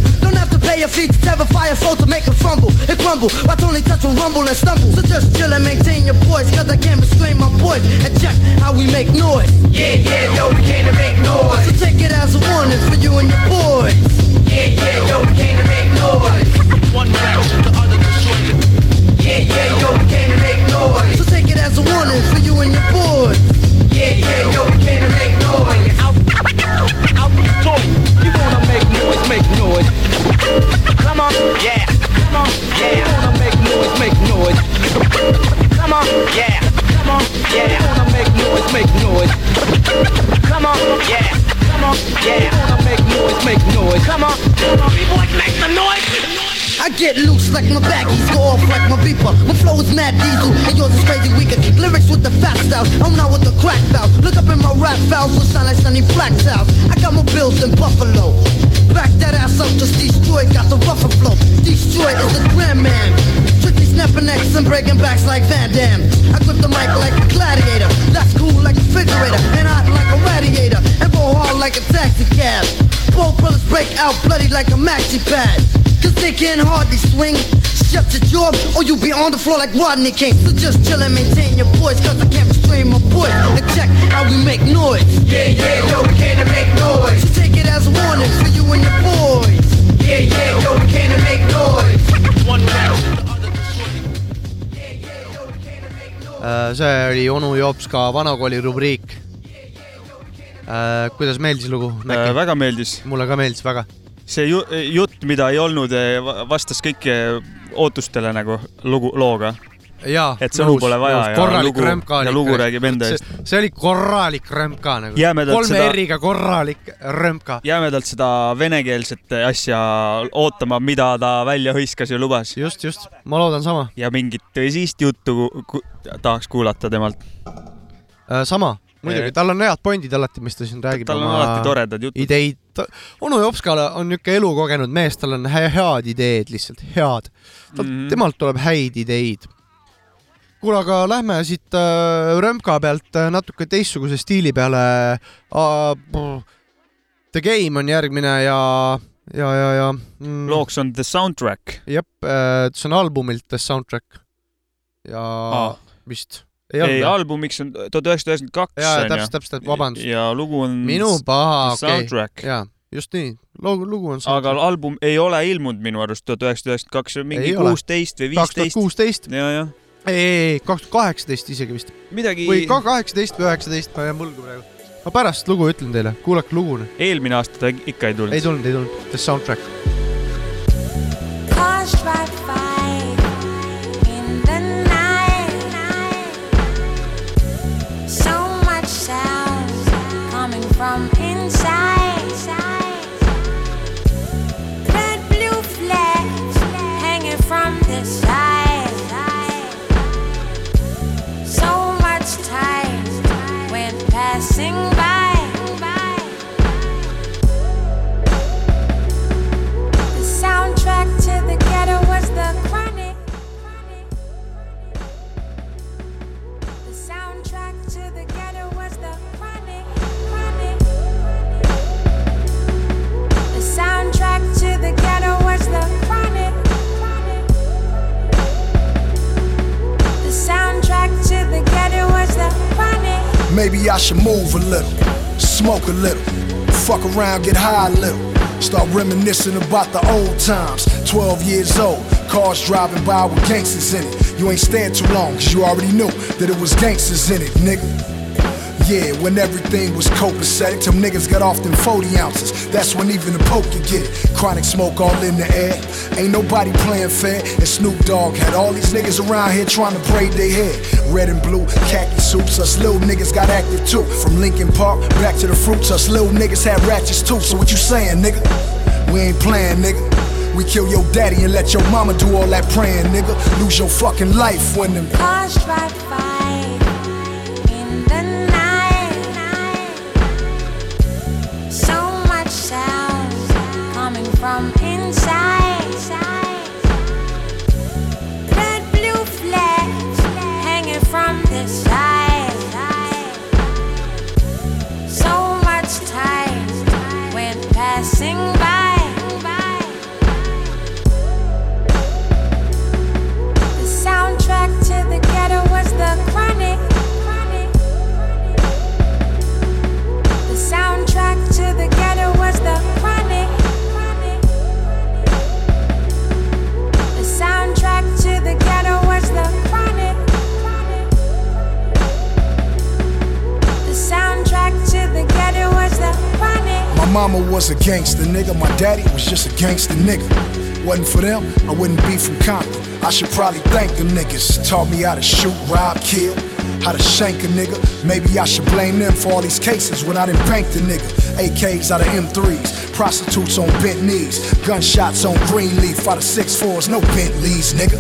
Your feet to terrify a foe to make them fumble and crumble. Watch only touch will rumble and stumble. So just chill and maintain your voice, cause I can't restrain my voice. And check how we make noise. Yeah, yeah, yo, we came to make noise. So take it as a warning for you and your boys. Yeah, yeah, yo, we came to make noise. One fraction, the other destroyed Yeah, yeah, yo, we came to make noise. So take it as a warning for you and your boys. Yeah, yeah, yo, we came to make noise. Out, the door. You wanna make noise, make noise. Come on, yeah. Come on, yeah. You wanna make noise, make noise. Come on, yeah. Come on, yeah. Wanna make noise, make noise. Come on, yeah. Come on, yeah. Wanna make noise, make noise. Come on, make some noise. I get loose like my baggies, go off like my beeper. My flow is mad diesel, and yours is crazy weaker. Lyrics with the fat style, I'm not with the crack valve. Look up in my rap files, will sound like sunny black south. I got more bills than Buffalo. Back that ass up, just destroy, got the rougher flow. Destroy is the grand man. Tricky snapping necks and breaking backs like Van Damme. I grip the mic like a gladiator. That's cool like a refrigerator, and hot like a radiator, and go hard like a taxi cab. Both brothers break out bloody like a maxi pad. Cause they can hardly swing. Shut your jaw or you'll be on the floor like Rodney King. So just chill and maintain your voice Cause I can't restrain my voice. And check how we make noise. Yeah, yeah, yo, we came to make noise. So take it as a warning for you and your boys. Yeah, yeah, yo, we came to make noise. One round. Äh, see oli onu Jops ka vanakooli rubriik. Äh, kuidas meeldis lugu? Äh, väga meeldis. mulle ka meeldis väga see ju, jutt, mida ei olnud, vastas kõiki ootustele nagu lugu, looga. jaa. et sõnu pole vaja ja korralik lugu, römp ka ja lugu räägib enda eest. see oli korralik römp ka nagu. Kolme seda- R-iga korralik römp ka. jämedalt seda venekeelset asja ootama, mida ta välja hõiskas ja lubas. just, just, ma loodan sama. ja mingit tõsist juttu ku tahaks kuulata temalt. sama, muidugi, tal on head pointid alati, mis ta siin räägib. tal on alati toredad jutud. ideid, onu Jopskale on niisugune elukogenud mees, tal on head ideed lihtsalt, head. Mm -hmm. temalt tuleb häid ideid. kuule, aga lähme siit äh, römka pealt äh, natuke teistsuguse stiili peale äh,. The Game on järgmine ja, ja, ja, ja mm,. looks on The Soundtrack. jep äh,, see on albumilt The Soundtrack. ja Aa. vist. ei, albumiks on tuhat üheksasada üheksakümmend kaks. Jaa, täpselt, täpselt, vabandust. ja lugu on minu paha, okei Soundtrack. jaa, just nii, lugu, lugu on aga album ei ole ilmunud minu arust tuhat üheksasada üheksakümmend kaks, mingi Ei kuusteist või kaks tuhat viisteist. kuusteist, ja, jah. ei, ei, ei, kaks tuhat kaheksateist isegi vist midagi või ka kaheksateist või üheksateist, ma jään võlgu praegu. ma pärast lugu ütlen teile, kuulake lugu. eelmine aasta ta ikka ei tulnud. ei tulnud, ei tulnud, The Soundtrack. Maybe I should move a little, smoke a little, fuck around, get high a little. Start reminiscing about the old times. 12 years old, cars driving by with gangsters in it. You ain't stand too long, cause you already knew that it was gangsters in it, nigga. Yeah, when everything was copacetic, till niggas got off them 40 ounces. That's when even the poke could get it. Chronic smoke all in the air. Ain't nobody playing fair. And Snoop Dogg had all these niggas around here trying to braid their hair. Red and blue, khaki suits. Us little niggas got active too. From Lincoln Park back to the fruits, us little niggas had ratchets too. So what you saying, nigga? We ain't playing, nigga. We kill your daddy and let your mama do all that praying, nigga. Lose your fucking life when them Cars drive by something mama was a gangster nigga, my daddy was just a gangster nigga. Wasn't for them, I wouldn't be from Compton. I should probably thank them niggas. Taught me how to shoot, rob, kill, how to shank a nigga. Maybe I should blame them for all these cases when I didn't bank the nigga. AKs out of M3s, prostitutes on bent knees, gunshots on green Greenleaf out of 6'4s, no Bentleys, nigga.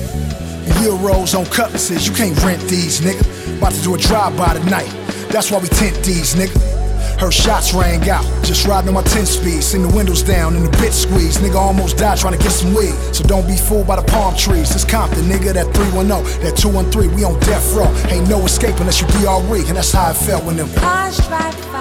Euros on cutlasses, you can't rent these, nigga. About to do a drive-by tonight, that's why we tent these, nigga. Her shots rang out, just riding on my 10 speed. Seen the windows down and the bit squeeze. Nigga almost died trying to get some weed. So don't be fooled by the palm trees. It's Compton, nigga, that 310, that 213. We on death row. Ain't no escape unless you DRE. And that's how I felt when them drive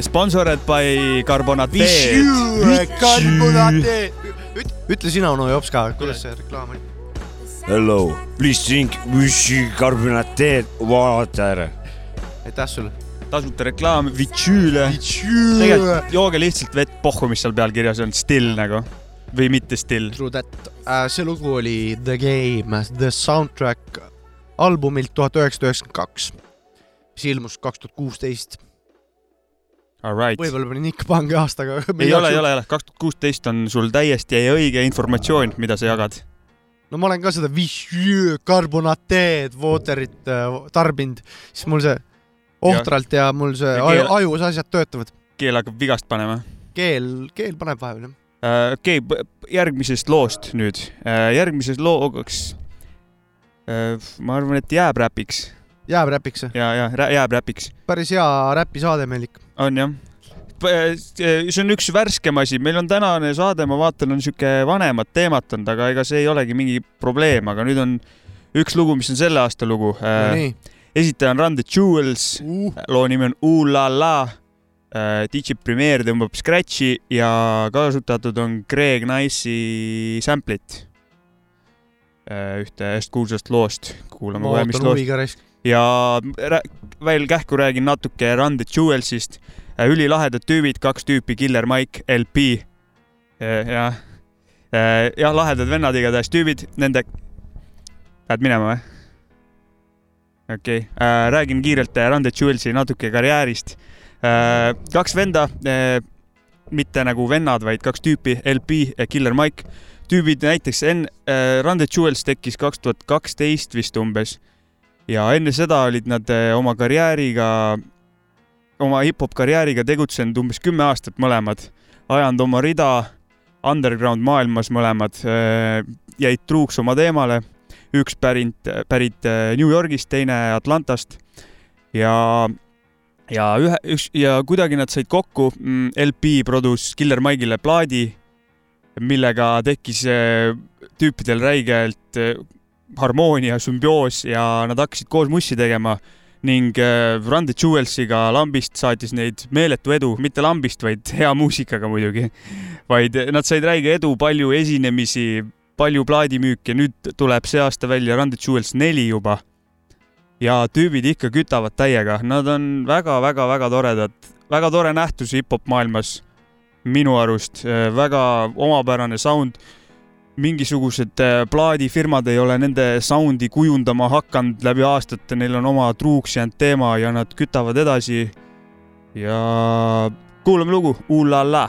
Sponsored by Carbonateed. ütle sina, onu Jopska, kuidas see reklaam oli? Hello, please drink Vichy carbonated water. aitäh sulle. tasuta reklaam, Vitšüüle. tegelikult jooge lihtsalt vett, pohhu, mis seal peal kirjas on, still nagu või mitte still. True that. see lugu oli The Game, The Soundtrack albumilt tuhat üheksasada üheksakümmend kaks, mis ilmus kaks tuhat kuusteist. Alright. võib-olla panin ikka pange aastaga. *laughs* ei ole, ei ole, ei ole, kaks tuhat kuusteist on sul täiesti õige informatsioon, mida sa jagad. no ma olen ka seda Vichy carbonateed water'it äh, tarbinud, siis mul see ohtralt ja mul see Ja keel- ajus asjad töötavad. keel hakkab vigast panema. keel, keel paneb vahepeal jah. okei okay,, järgmisest loost nüüd. järgmises looks, ma arvan, et jääb räpiks. Jääb räpiks või? ja, ja jääb räpiks. päris hea räpisaade meil ikka. on jah. see on üks värskem asi, meil on tänane saade, ma vaatan, on sihuke vanemat teemat olnud, aga ega see ei olegi mingi probleem, aga nüüd on üks lugu, mis on selle aasta lugu No nii.. esitaja on Run the Jewels uh., loo nimi on Ooh La La. DJ Premier tõmbab scratch'i ja kasutatud on Greg Nice'i sample'it. ühte ühest kuulsast loost, kuulame kohe, mis loost. Ja veel kähku räägin natuke Run the Jewelsist. ülilahedad tüübid, kaks tüüpi, Killer Mike, LP. jah, jah, lahedad vennad igatahes tüübid, nende, lähed minema või? okei okay., räägin kiirelt äh, Run the Jewelsi natuke karjäärist. kaks venda, mitte nagu vennad, vaid kaks tüüpi, LP ja Killer Mike. tüübid näiteks Run the Jewels tekkis kaks tuhat kaksteist vist umbes ja enne seda olid nad eh, oma karjääriga, oma hip-hop karjääriga tegutsenud umbes kümme aastat mõlemad, ajanud oma rida underground maailmas mõlemad, jäid truuks oma teemale, üks pärit, pärit eh, New Yorgist, teine Atlantast. Ja, ja ühe, üks ja kuidagi nad said kokku, LP produs Killer Mike'ile plaadi, millega tekkis eh, tüüpidel räigelt eh, harmoonia, sümbioos ja nad hakkasid koos mussi tegema ning äh, Run the Jewelsiga lambist saatis neid meeletu edu, mitte lambist, vaid hea muusikaga muidugi, vaid nad said räige edu, palju esinemisi, palju plaadimüüki nüüd tuleb see aasta välja Run the Jewels neli juba. ja tüübid ikka kütavad täiega, nad on väga-väga-väga toredad, väga tore nähtus hip-hop maailmas minu arust, väga omapärane sound mingisugused äh, plaadifirmad ei ole nende sound'i kujundama hakanud läbi aastate, neil on oma truuks jäänud teema ja nad kütavad edasi. ja kuulame lugu, Ooh La La.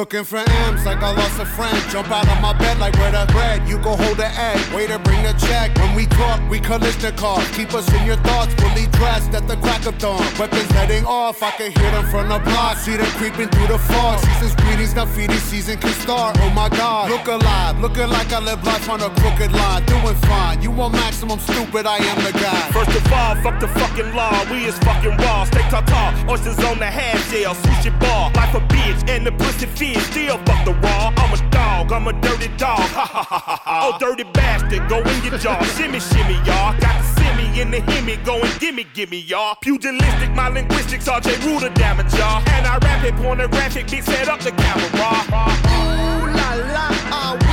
Looking for M's like I lost a friend. Jump out of my bed like where the bread. You go hold the egg. Waiter, bring the check. When we talk, we collision cars. Keep us in your thoughts. Fully dressed at the crack of dawn. Weapons letting off. I can hear them from the block. See them creeping through the fog. Season's greetings. Feeding season can start. Oh my God. Look alive. Looking like I live life on a crooked line. Doing fine. You want maximum stupid. I am the guy. First of all, fuck the fucking law. We is fucking raw. Stay tartar. Oysters on the half shell. Sushi bar. Life a bitch. And the pussy fish. Still fuck the raw. I'm a dog. I'm a dirty dog. Ha ha ha ha. Oh, dirty bastard. Go in your jaw. Shimmy, shimmy, y'all. Got the semi in the hemi. Go and gimme, gimme, y'all. Pugilistic. My linguistics. RJ Ruler damage, y'all. And I rap it. Pornographic. Big set up the camera. Ooh la la, ah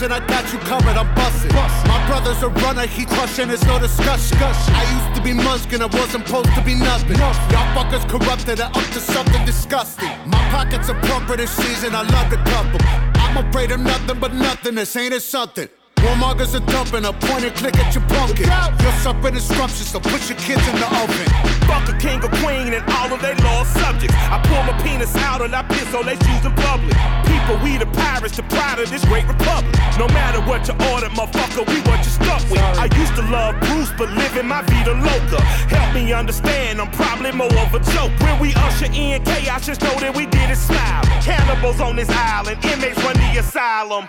disruption, I got you covered, I'm busting. My brother's a runner, he crushing, there's no discussion. I used to be Muskin, I wasn't supposed to be nothing. Y'all fuckers corrupted, I'm up to something disgusting. My pockets are plumper this season, I love cup 'em. I'm afraid of nothing but nothing, this ain't it something. Warmongers are dumping a point and click at your pumpkin. You're suffering disruption, so put your kids in the oven. Fuck a king or queen and all of their lost subjects. I pull my penis out and I piss on their shoes in public. People, we the pirates, the pride of this great republic. No matter what you order, motherfucker, we what you stuck with. I used to love Bruce, but living my vida loca. Help me understand, I'm probably more of a joke. When we usher in chaos, just know that we did it smile. Cannibals on this island, inmates run the asylum.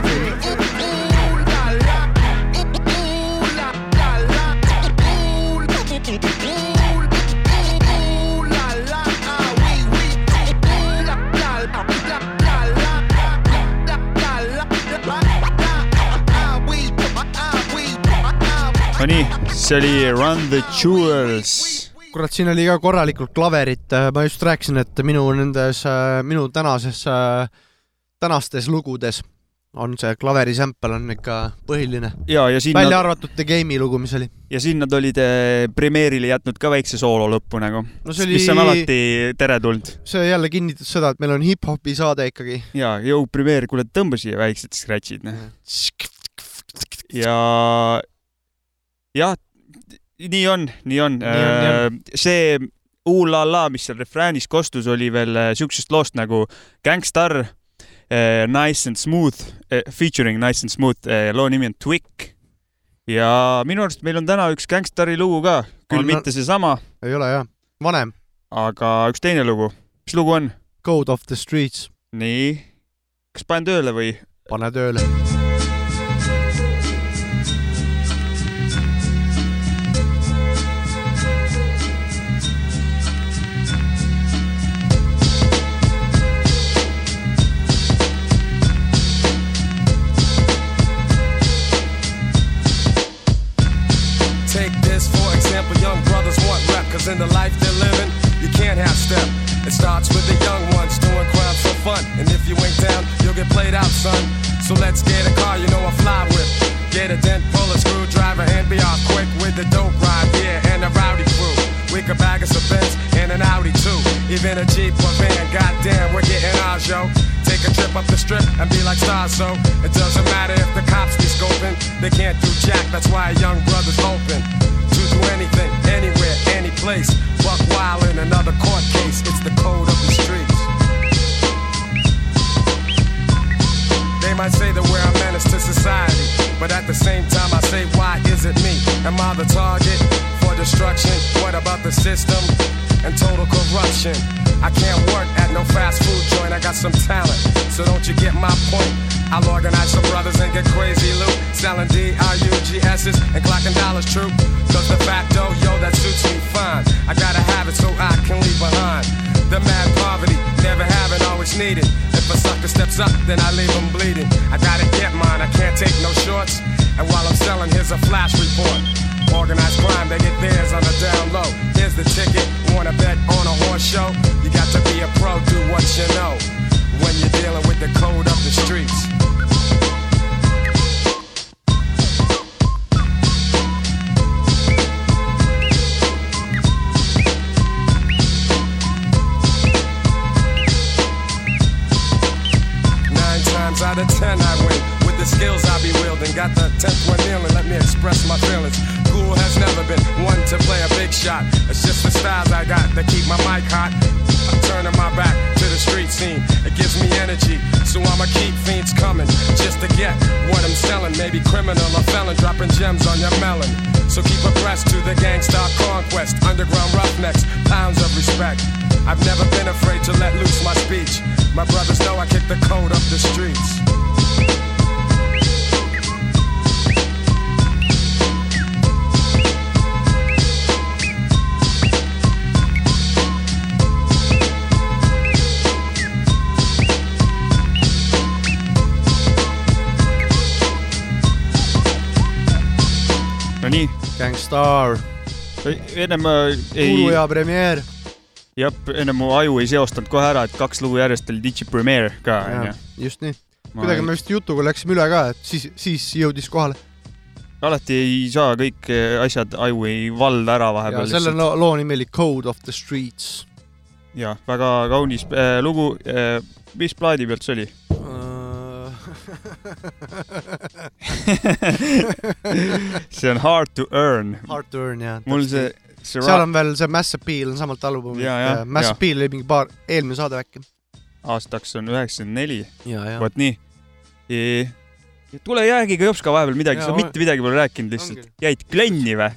Nonii, see oli Run the Jewels. kurat, siin oli ka korralikult klaverit, ma just rääkisin, et minu nendes, minu tänases, tänastes lugudes on see klaveri sample on ikka põhiline. ja, ja siin välja nad- arvatud The Game'i lugu, mis oli. ja siin nad olid Premiere'ile jätnud ka väikse soolo lõppu nagu No oli- mis on alati teretulnud. see jälle kinnitas seda, et meil on hip-hopi saade ikkagi. ja, jõu Premiere, kuule tõmba siia väiksed scratch'id, noh. ja, jah, nii on, nii on. on, see Ooh la la, mis seal refräänis kostus, oli veel eh, siuksest loost nagu Gangstar eh,, Nice and Smooth featuring Nice and Smooth loo nimi on Twick. ja minu arust meil on täna üks Gangstari lugu ka, küll On- mitte seesama, ei ole jah, vanem. aga üks teine lugu. mis lugu on? Code of the Streets. nii, kas panen tööle või? pane tööle. In the life they're living, you can't have step. It starts with the young ones doing crimes for fun. And if you ain't down, you'll get played out, son. So let's get a car, you know I fly with. Get a dent, pull a screwdriver, and be off quick with the dope ride, yeah, and a rowdy crew. We could bag us a Benz and an Audi too. Even a Jeep or van, goddamn, we're getting ours, yo. Take a trip up the strip and be like stars, so it doesn't matter if the cops be scoping. They can't do jack, that's why a young brother's open. To do anything, anywhere, any place. Buck wild in another court case, it's the code of the streets. They might say that we're a menace to society, but at the same time I say, why is it me? Am I the target for destruction? What about the system and total corruption? I can't work at no fast food joint, I got some talent, so don't you get my point? I'll organize some brothers and get crazy loot, selling D-R-U-G-S's and clocking dollars true. Cause the facto, yo, that suits me fine. I gotta have it so I can leave behind. The mad poverty, never having, always needed. If a sucker steps up, then I leave him bleeding. I gotta get mine, I can't take no shorts. And while I'm selling, here's a flash report. Organized crime, they get theirs on the down low. Here's the ticket, wanna bet on a horse show? You got to be a pro, do what you know. When you're dealing with the code of the streets. Nine times out of ten I win. With the skills I be wielding Got the tenth one kneeling, let me express my feelings Cool has never been one to play a big shot. It's just the styles I got that keep my mic hot. I'm turning my back to the street scene. It gives me energy, so I'ma keep fiends coming Just to get what I'm selling. Maybe criminal or felon dropping gems on your melon. So keep abreast to the gangsta conquest Underground roughnecks, pounds of respect. I've never been afraid to let loose my speech. My brothers know I kick the code up the streets Nonii. Gangstar. enne ma ei. Kulu ja Premiere. jah, enne mu aju ei seostanud kohe ära, et kaks lugu järjest oli Digi Premiere ka, onju. just nii. Kuidagi ei- me vist jutuga läksime üle ka, et siis, siis jõudis kohale. alati ei saa kõik eh, asjad aju ei valda ära vahepeal. selle loo, loo nimi oli Code of the Streets. ja väga kaunis äh, lugu äh,. mis plaadi pealt see oli? *laughs* see on Hard to Earn. Hard to Earn jah. mul see, see seal on veel see Mass Appeal on samalt albumilt ja, Mass ja. Appeal oli mingi paar, eelmine saade äkki. aastaks on üheksakümmend neli Ja, ja.. vot nii. tule jäägiga jopska vahepeal midagi, sa on- mitte midagi pole rääkinud lihtsalt. jäid klenni või?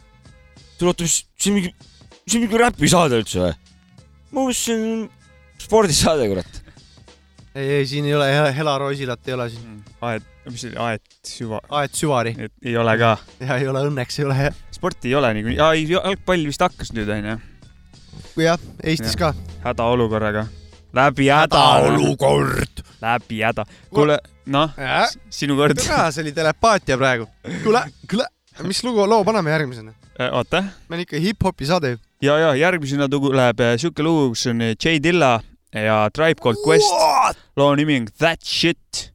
tule oota, mis, see on mingi, see on mingi räpisaade üldse või? ma mõtlesin, spordisaade, kurat. ei, ei siin ei ole Hela- Helar Osilat ei ole siin. Aet, mis see oli, Aet Süva? Aet Süvari. ei ole ka. *laughs* ja ei ole, õnneks ei ole. sporti ei ole niikuinii, aa ei, jalgpall vist hakkas nüüd onju. jah, Eestis ka. hädaolukorraga. läbi häda. Hädaolukord.. läbi häda. kuule, noh, sinu kord. see oli telepaatia praegu. kuule, kuule, mis lugu, loo paneme järgmisena? oota. meil on ikka hip-hopi saade ju. ja, ja järgmisena tuleb äh, siuke lugu, kus on J Dilla ja Tribe Called Quest. loo nimi on That Shit.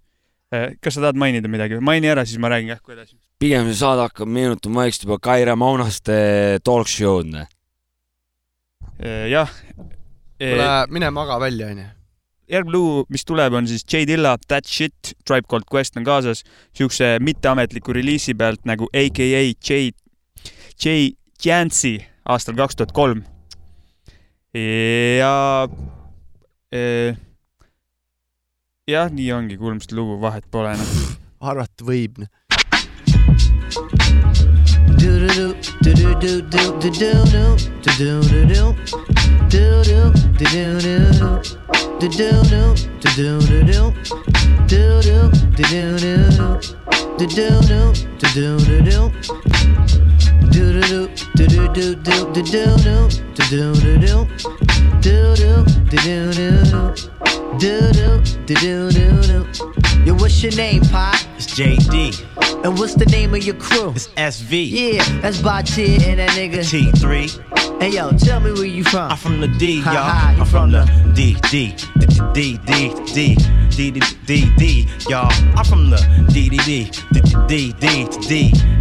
kas sa tahad mainida midagi? maini ära, siis ma räägin kähku edasi. pigem see saade hakkab meenutama vaikselt juba Kaire Maunaste talk show'd. jah. kuule, mine maga välja, onju. järgmine lugu, mis tuleb, on siis J Dilla That Shit, Tribe Called Quest on kaasas siukse mitteametliku reliisi pealt nagu AKA J, J Jancy aastal kaks tuhat kolm. ja eh, jah, nii ongi, kuulmist lugu, vahet pole *laughs* enam. arvata võib. Yo, what's your name, Pop? It's JD. And what's the name of your crew? It's SV. Yeah, that's Batia and that nigga. T3. Hey, yo, tell me where you from. I'm from the D, y'all. I'm from the D, D, D, D, D, D, D, D, D, D, y'all. I'm from the D, D, D, D, D, D, D,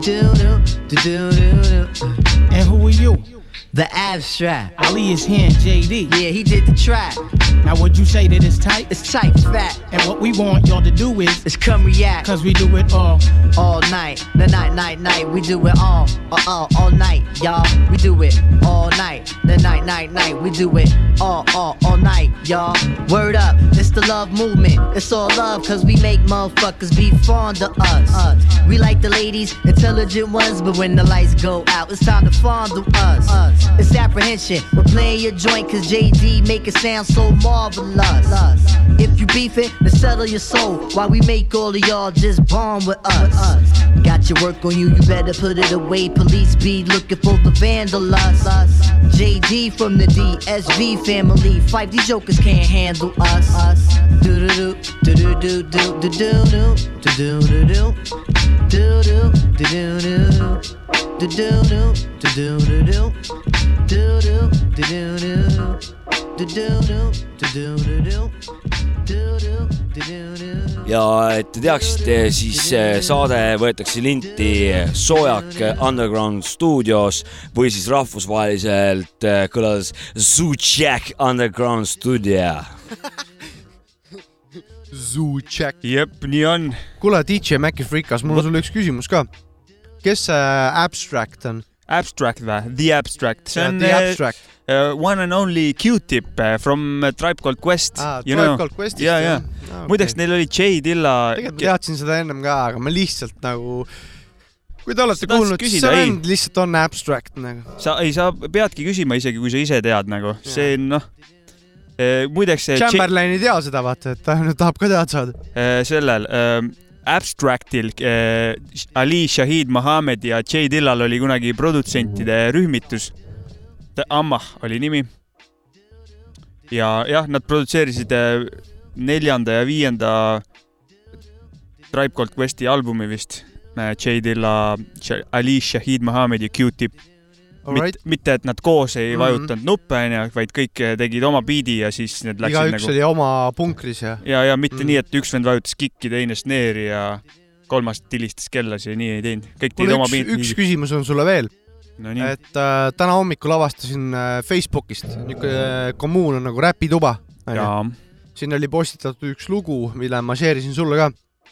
do do do do do. And who are you? The abstract. Ali is here in JD. Yeah, he did the track. Now would you say that it's tight? It's tight, fat. And what we want y'all to do is It's come react. Cause we do it all all night. The night, night, night. We do it all, all, all, all night, y'all. We do it all night. The night, night, night. We do it all, all, all night, y'all. Word up, it's the love movement. It's all love, cause we make motherfuckers be fond of us. us. We like the ladies, intelligent ones, but when the lights go out, it's time to fondle us. us. It's apprehension. We're playing your joint, cause JD make it sound so marvelous. If you beef it, then settle your soul. While we make all of y'all just bond with us. Got your work on you, you better put it away. Police be looking for the vandalous. Us. JD from the DSV family. Fight these jokers can't handle us. Us. Do do do do do do do do do do do do do do do do do do do do do do do do do do do do do do ja et te teaksite, siis eh, saade võetakse linti Soojak Underground stuudios või siis rahvusvaheliselt eh, kõlas Zoochak Underground stuudio. Check. jep, nii on. kuule, DJ Maci Frikas, mul on sulle üks küsimus ka. Kes see Abstract on? Abstract või? The Abstract, see Jaa, on The eh, Abstract. eh, one and only Q-tip from Tribe Called Quest you Tribe know. Called Questist, ja, ja jah. Aa, okei. muideks neil oli J Dilla. tegelikult ma teadsin seda ennem ka, aga ma lihtsalt nagu, kui te olete kuulnud, siis see vend lihtsalt on Abstract nagu. sa ei, sa peadki küsima isegi, kui sa ise tead nagu, see noh. muideks see J- Chamberlain ei tea seda, vaata, et ta *laughs* tahab ka teada saada. eh, sellel eh, Abstractil äh, Ali Shahid Mohammed ja J Dillal oli kunagi produtsentide rühmitus. Ammah oli nimi. ja jah, nad produtseerisid äh, neljanda ja viienda Tribe Called Questi albumi vist. J Dilla, Ali Shahid Mohammed ja Q-Tip. Alright. mitte, et nad koos ei Mhm. vajutanud nuppe, onju, vaid kõik tegid oma biidi ja siis need läksid igaüks nagu oli oma punkris ja. ja, ja mitte Mm. mm. nii, et üks vend vajutas kikki, teine snare'i ja kolmas tilistas kellasi, nii ei teinud. kõik tegid oma biidi. üks küsimus on sulle veel. No et äh, täna hommikul avastasin äh, Facebookist, niisugune kommuun on nagu räpituba. Siin oli postitatud üks lugu, mille ma share isin sulle ka.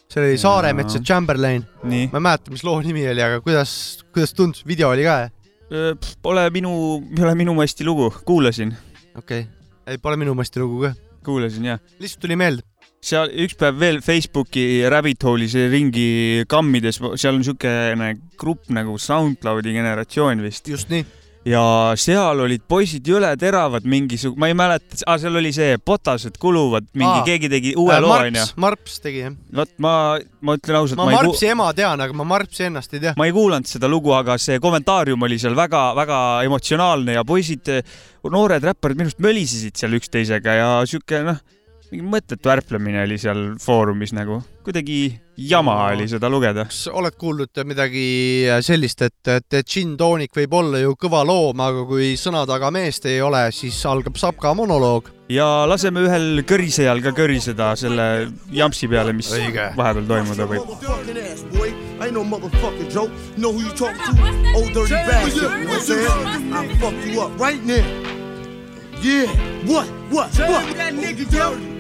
see oli Saaremetsa Chamberlain. ma ei mäleta, mis loo nimi oli, aga kuidas, kuidas tundus, video oli ka? Pole minu, pole minu masti lugu, kuulasin. okei okay., ei pole minu masti lugu ka. kuulasin jah. lihtsalt tuli meelde. seal üks päev veel Facebooki rabbit hole'is ringi kammides, seal on siukene grupp nagu SoundCloudi generatsioon vist. just nii. Ja seal olid poisid jõle teravad mingisugune, ma ei mäleta ah,, seal oli see Botased kuluvad, mingi Aa. keegi tegi uue Äh, loo onju. Marps tegi jah. vot ma, ma ütlen ausalt, ma ma Marpsi ema tean, aga ma Marpsi ennast ei tea. ma ei kuulanud seda lugu, aga see kommentaarium oli seal väga-väga emotsionaalne ja poisid, noored räpparid minu arust mölisesid seal üksteisega ja sihuke noh, mingi mõttetu ärplemine oli seal foorumis nagu, kuidagi jama oli seda lugeda. kas oled kuulnud midagi sellist, et, et gin toonik võib olla ju kõva loom, aga kui sõna taga meest ei ole, siis algab Sapka monoloog. ja laseme ühel kõrisejal ka kõriseda selle jampsi peale, mis Õige. vahepeal toimuda võib. I ain't no motherfucking joke. Know who you talking to? Old dirty bastard. You know what I'm saying? I'll fuck you up right now. Yeah. What? What? What? that nigga, yo.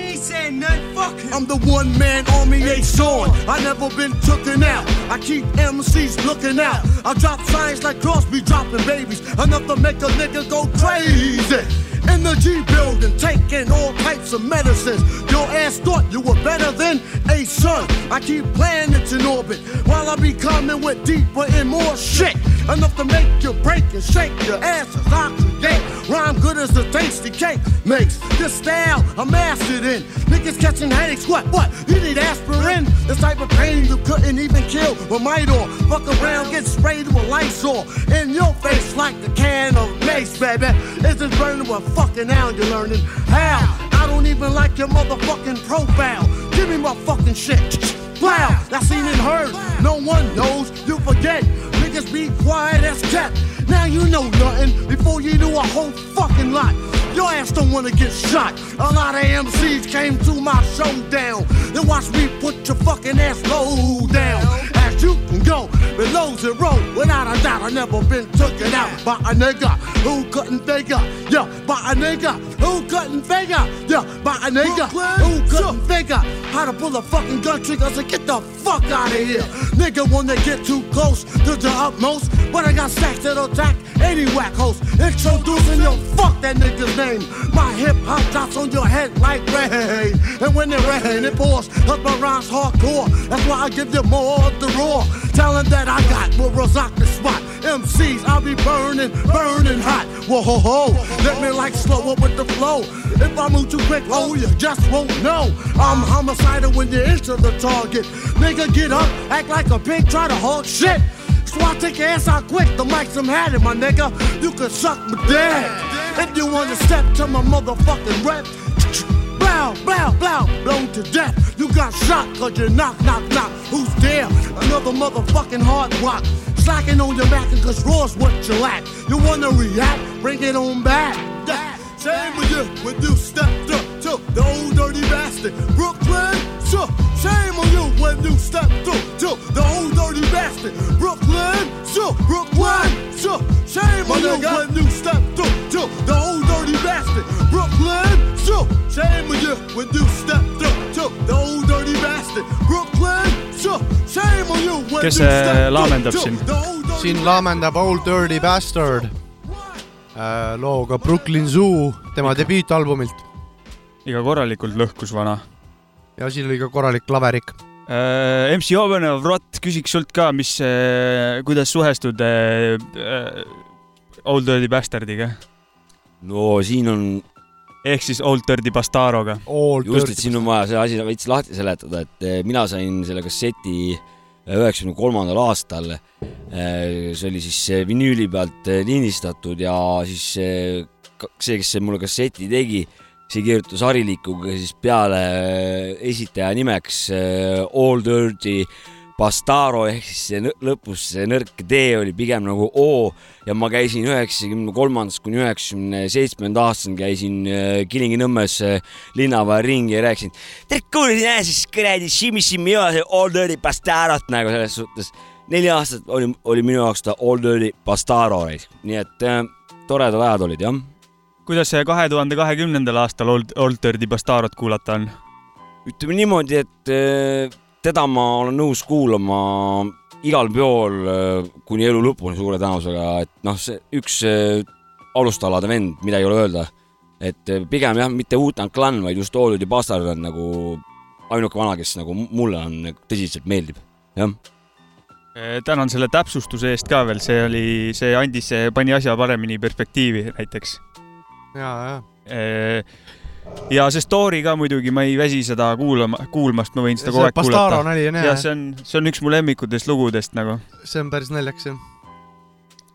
He ain't saying nothing. Fuck him. I'm the one man army ain't showing. I never been tooken out. I keep MCs looking out. I drop signs like Crosby dropping babies. Enough to make a nigga go crazy. The G building, taking all types of medicines. Your ass thought you were better than a son. I keep planets in orbit while I be coming with deeper and more shit. Enough to make you break and shake your asses. I create rhyme good as a tasty cake makes. This style I mastered in. Niggas catching headaches. What? What? You need aspirin? This type of pain you couldn't even kill with on. Fuck around, get sprayed with Lysol in your face like a can of mace, baby. Is it burning what fucking now you're learning? How? I don't even like your motherfucking profile. Give me my fucking shit. Wow, that's seen and heard. No one knows, you forget. Niggas be quiet as cat. Now you know nothing before you do a whole fucking lot. Your ass don't wanna get shot. A lot of MCs came to my showdown. Then watch me put your fucking ass low down. As you can go below zero. Without a doubt, I never been taken out by a nigga who couldn't figure. Yeah, by a nigga who couldn't figure. Yeah, by a nigga who couldn't figure how to pull a fucking gun trigger. So get the fuck out of here. Nigga wanna get too close to the utmost. But I got stacks that'll attack any whack host. Introducing your fuck that nigga's name. My hip hop drops on your head like rain. And when it rain, it pours. Cause my rhymes hardcore. That's why I give you more of the raw. Talent that I got will rock the spot. MCs, I'll be burning, burning hot. Whoa ho ho. Let me like slow up with the flow. If I move too quick, oh, you just won't know. I'm homicidal when you enter the target. Nigga, get up, act like a pig, try to hog shit. So I take your ass out quick, the mic's I'm had it, my nigga. You can suck my dick. If you wanna step to my motherfucking rep, blow, blow, blow, blown to death. You got shot cause you knock, knock, knock. Who's there? Another motherfucking hard rock. Slacking on your back cause raw's what you lack. You wanna react? Bring it on back. Yeah. Same with you when you stepped up to the old dirty bastard. Brooklyn, so shame on you when you stepped up to the old dirty bastard. Brooklyn, so Brooklyn, so shame on you when you stepped up to the old dirty bastard. Brooklyn, so shame on you when you stepped up to the old dirty bastard. Brooklyn, so shame on you when kes you see stepped up laamendab to siin? siin laamendab Old Dirty Bastard looga Brooklyn Zoo tema debüütalbumilt ikka korralikult lõhkus vana. ja siin oli ka korralik klaverik. Äh, MC Ovenev Rott küsiks sult ka, mis, kuidas suhestud äh, äh, Old Dirty Bastardiga? no siin on ehk siis Old Dirty Bastaroga. just, et siin on vaja see asi veits lahti seletada, et eh, mina sain selle kasseti üheksakümne kolmandal aastal. see oli siis eh, vinüüli pealt eh, lindistatud ja siis eh, see, kes mulle kasseti tegi, see kirjutas harilikuga siis peale eh, esitaja nimeks eh, All Dirty Bastaro ehk siis see lõpus see nõrk D oli pigem nagu O ja ma käisin üheksakümne kolmandast kuni üheksakümne seitsmenda aastani käisin äh, Kilingi-Nõmmes äh, linnaväe ringi ja rääkisin. tere, kuulsin jah siis kuradi Shimmy ja see All Dirty Bastarot nagu selles suhtes. neli aastat oli, oli minu jaoks ta All Dirty Bastaro, nii et äh, toredad ajad olid jah. kuidas see kahe tuhande kahekümnendal aastal Old, Old Dirty Bastarot kuulata on? ütleme niimoodi, et äh, teda ma olen nõus kuulama igal peol äh, kuni elu lõpuni suure tõenäosusega, et noh, see üks äh, alustalade vend, mida ei ole öelda. et äh, pigem jah, mitte Wu-Tang Clan, vaid just All Dirty Bastard on nagu ainuke vana, kes nagu mulle on tõsiselt meeldib, jah. Tänan selle täpsustuse eest ka veel, see oli, see andis, pani asja paremini perspektiivi näiteks. ja, ja. Ja see story ka muidugi, ma ei väsi seda kuulama, kuulmast, ma võin seda kogu aeg kuulata. ja see on, see on üks mu lemmikutest lugudest nagu. see on päris naljakas jah.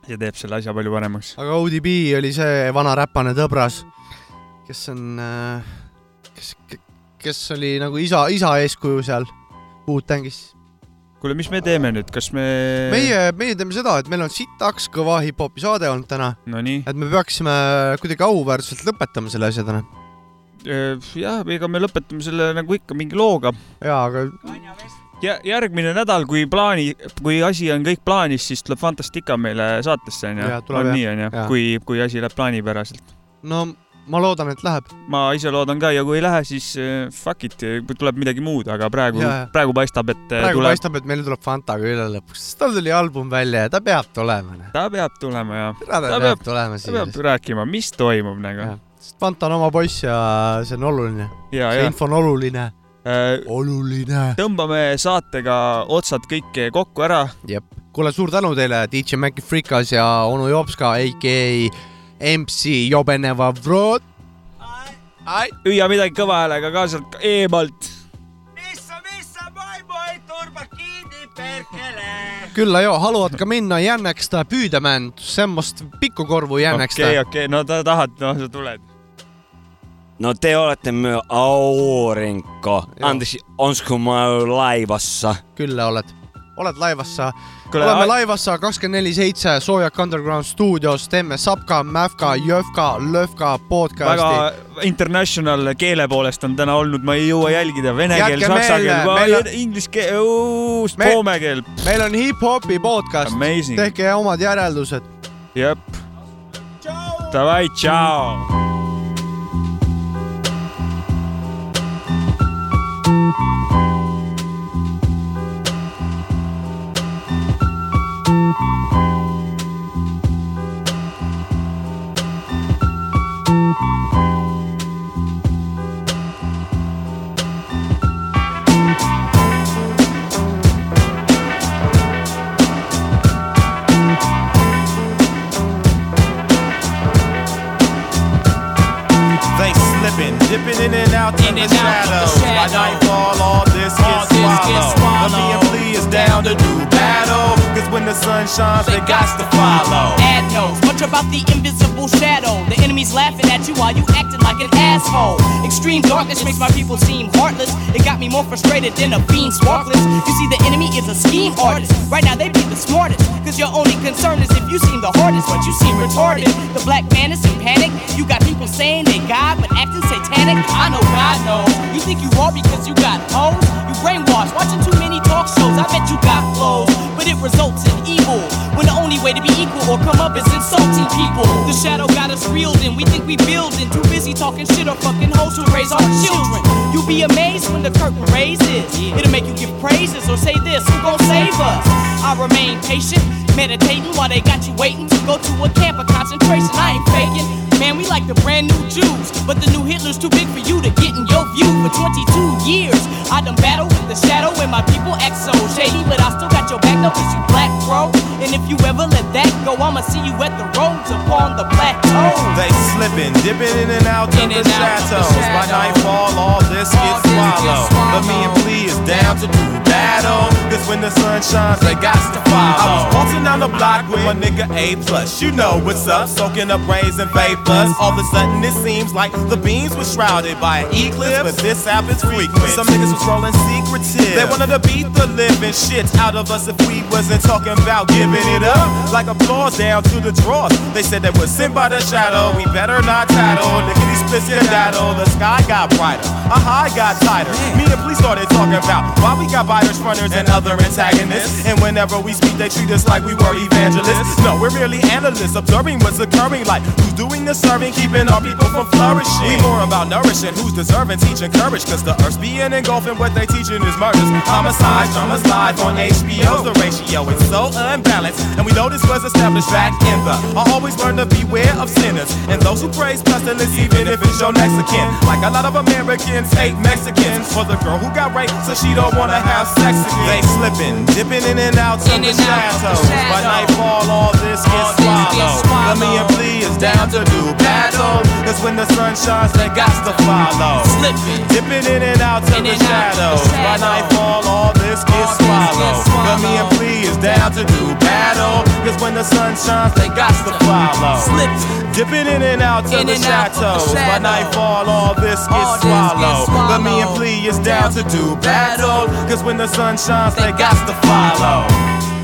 see teeb selle asja palju paremaks. aga ODB oli see vana räpane tõbras, kes on, kes, kes oli nagu isa, isa eeskuju seal Wu-Tangis. kuule, mis me teeme nüüd, kas me? meie, meie teeme seda, et meil on sitaks kõva hip-hopi saade olnud täna. Nonii. et me peaksime kuidagi auväärselt lõpetama selle asja täna. jah, ega me lõpetame selle nagu ikka mingi looga. jaa, aga ja järgmine nädal, kui plaani, kui asi on kõik plaanis, siis tuleb Fantastica meile saatesse onju on nii onju kui, kui asi läheb plaanipäraselt. no ma loodan, et läheb. ma ise loodan ka ja kui ei lähe, siis äh, fuck it, tuleb midagi muud, aga praegu praegu paistab, et äh, praegu tuleb, paistab, et meil tuleb Fanta üle lõpuks, sest tal tuli album välja ja ta peab tulema. ta peab tulema ja ta peab tulema ta peab rääkima, mis toimub nagu. Sest Fanta on oma poiss ja see on oluline. ja, see info on oluline. oluline. tõmbame saatega otsad kõik kokku ära. jep, kuule, suur tänu teile, DJ Maci Frikas ja onu Jopska, AKA MC Jobeneva Vrod. hüüa midagi kõva häälega ka sealt eemalt. kyllä joo, haluatko minna jännäkstä pyytämään semmoista pikkukorvu jännäkstä okei, okei, no ta tahad, no sa tuled. No te olette myö aurinko, anteeksi, onko mä laivassa? Kyllä olet. Olet laivassa. Kuule, Olemme ai- laivassa 24-7 Sojak Underground stuudios, teemme Sapka, Mäfka, Jõhka, Lõhka podcasti. väga international keele poolest on täna olnud, ma ei jõua jälgida vene keel, Jätke saksa meelde, meil keel on-, inglise keel, Me- soome keel. meil on hip-hopi podcast, Amazing. tehke omad järeldused. jep. Davai, tšau. The invisible shadow. The enemy's laughing at you while you acting like an asshole. Extreme darkness makes my people seem heartless. It got me more frustrated than a fiend sparkless. You see, the enemy is a scheme artist. Right now, they be the smartest. Cause your only concern is if you seem the hardest, but you seem retarded. The black man is in panic. You got people saying they God, but acting satanic. I know God knows. You think you raw because you got hoes? You brainwashed, watching too many talk shows. I bet you got flows, but it results in evil. When the only way to be equal or come up is insulting people. The shadow got us reeled in. We think we building. Too busy talking shit or fucking hoes who raise our children. You'll be amazed when the curtain raises. It'll make you give praises or say this. Who gon' save us? I remain patient, meditating while they got you waiting to go to a camp of concentration. I ain't faking. Man, we like the brand new Jews, but the new Hitler's too big for you to get in your view. For 22 years, I done battled with the shadow and my people act so shady, but I still got your back though, cause you black, bro. And if you ever let that go, I'ma see you at the roads upon the plateau. They slipping, dipping in and out of the shadows. By nightfall, all this gets swallowed. But me and Flea is down to do battle. Cause when the sun shines, they got to follow. I was walking down the block with my nigga A plus. You know what's up, soaking up rays and vapors. All of a sudden, it seems like the beams were shrouded by an eclipse. But this happens frequent. Some niggas was rolling secretive. They wanted to beat the living shit out of us if we wasn't talking about giving it up. Like applause down to the drawers. They said they was sent by the shadow. We better not tattle. Lickety splits your daddle. The sky got brighter. A high got tighter. Me and police started talking about why we got biters, and other antagonists. And whenever we speak, they treat us like we were evangelists. No, we're merely analysts, observing what's occurring. Like who's doing the serving, keeping our people from flourishing. We more about nourishing who's deserving, teaching courage. Cause the earth's being engulfed and what they teaching is murders. Homicides, dramas live on HBO. The ratio is so unbalanced. And we know this was established back in the. I always learn to beware of sinners and those who praise pestilence, even if it's your kin. Like a lot of Americans hate Mexicans for the girl who got raped, so she don't wanna have sex. They slipping, dipping in and out of the shadows. By nightfall, all this gets swallowed. But me and Flea is down to do battle. Cause when the sun shines, they got to follow. Slipping, dipping in and out of the shadows. By nightfall, all this gets swallowed. But me and Flea is down to do battle. Cause when the sun shines, they got to follow. Slipping, dipping in and out of the shadows. By nightfall, all this gets swallowed. But me and Flea is down to do battle. Cause when the sun shines, they got to follow.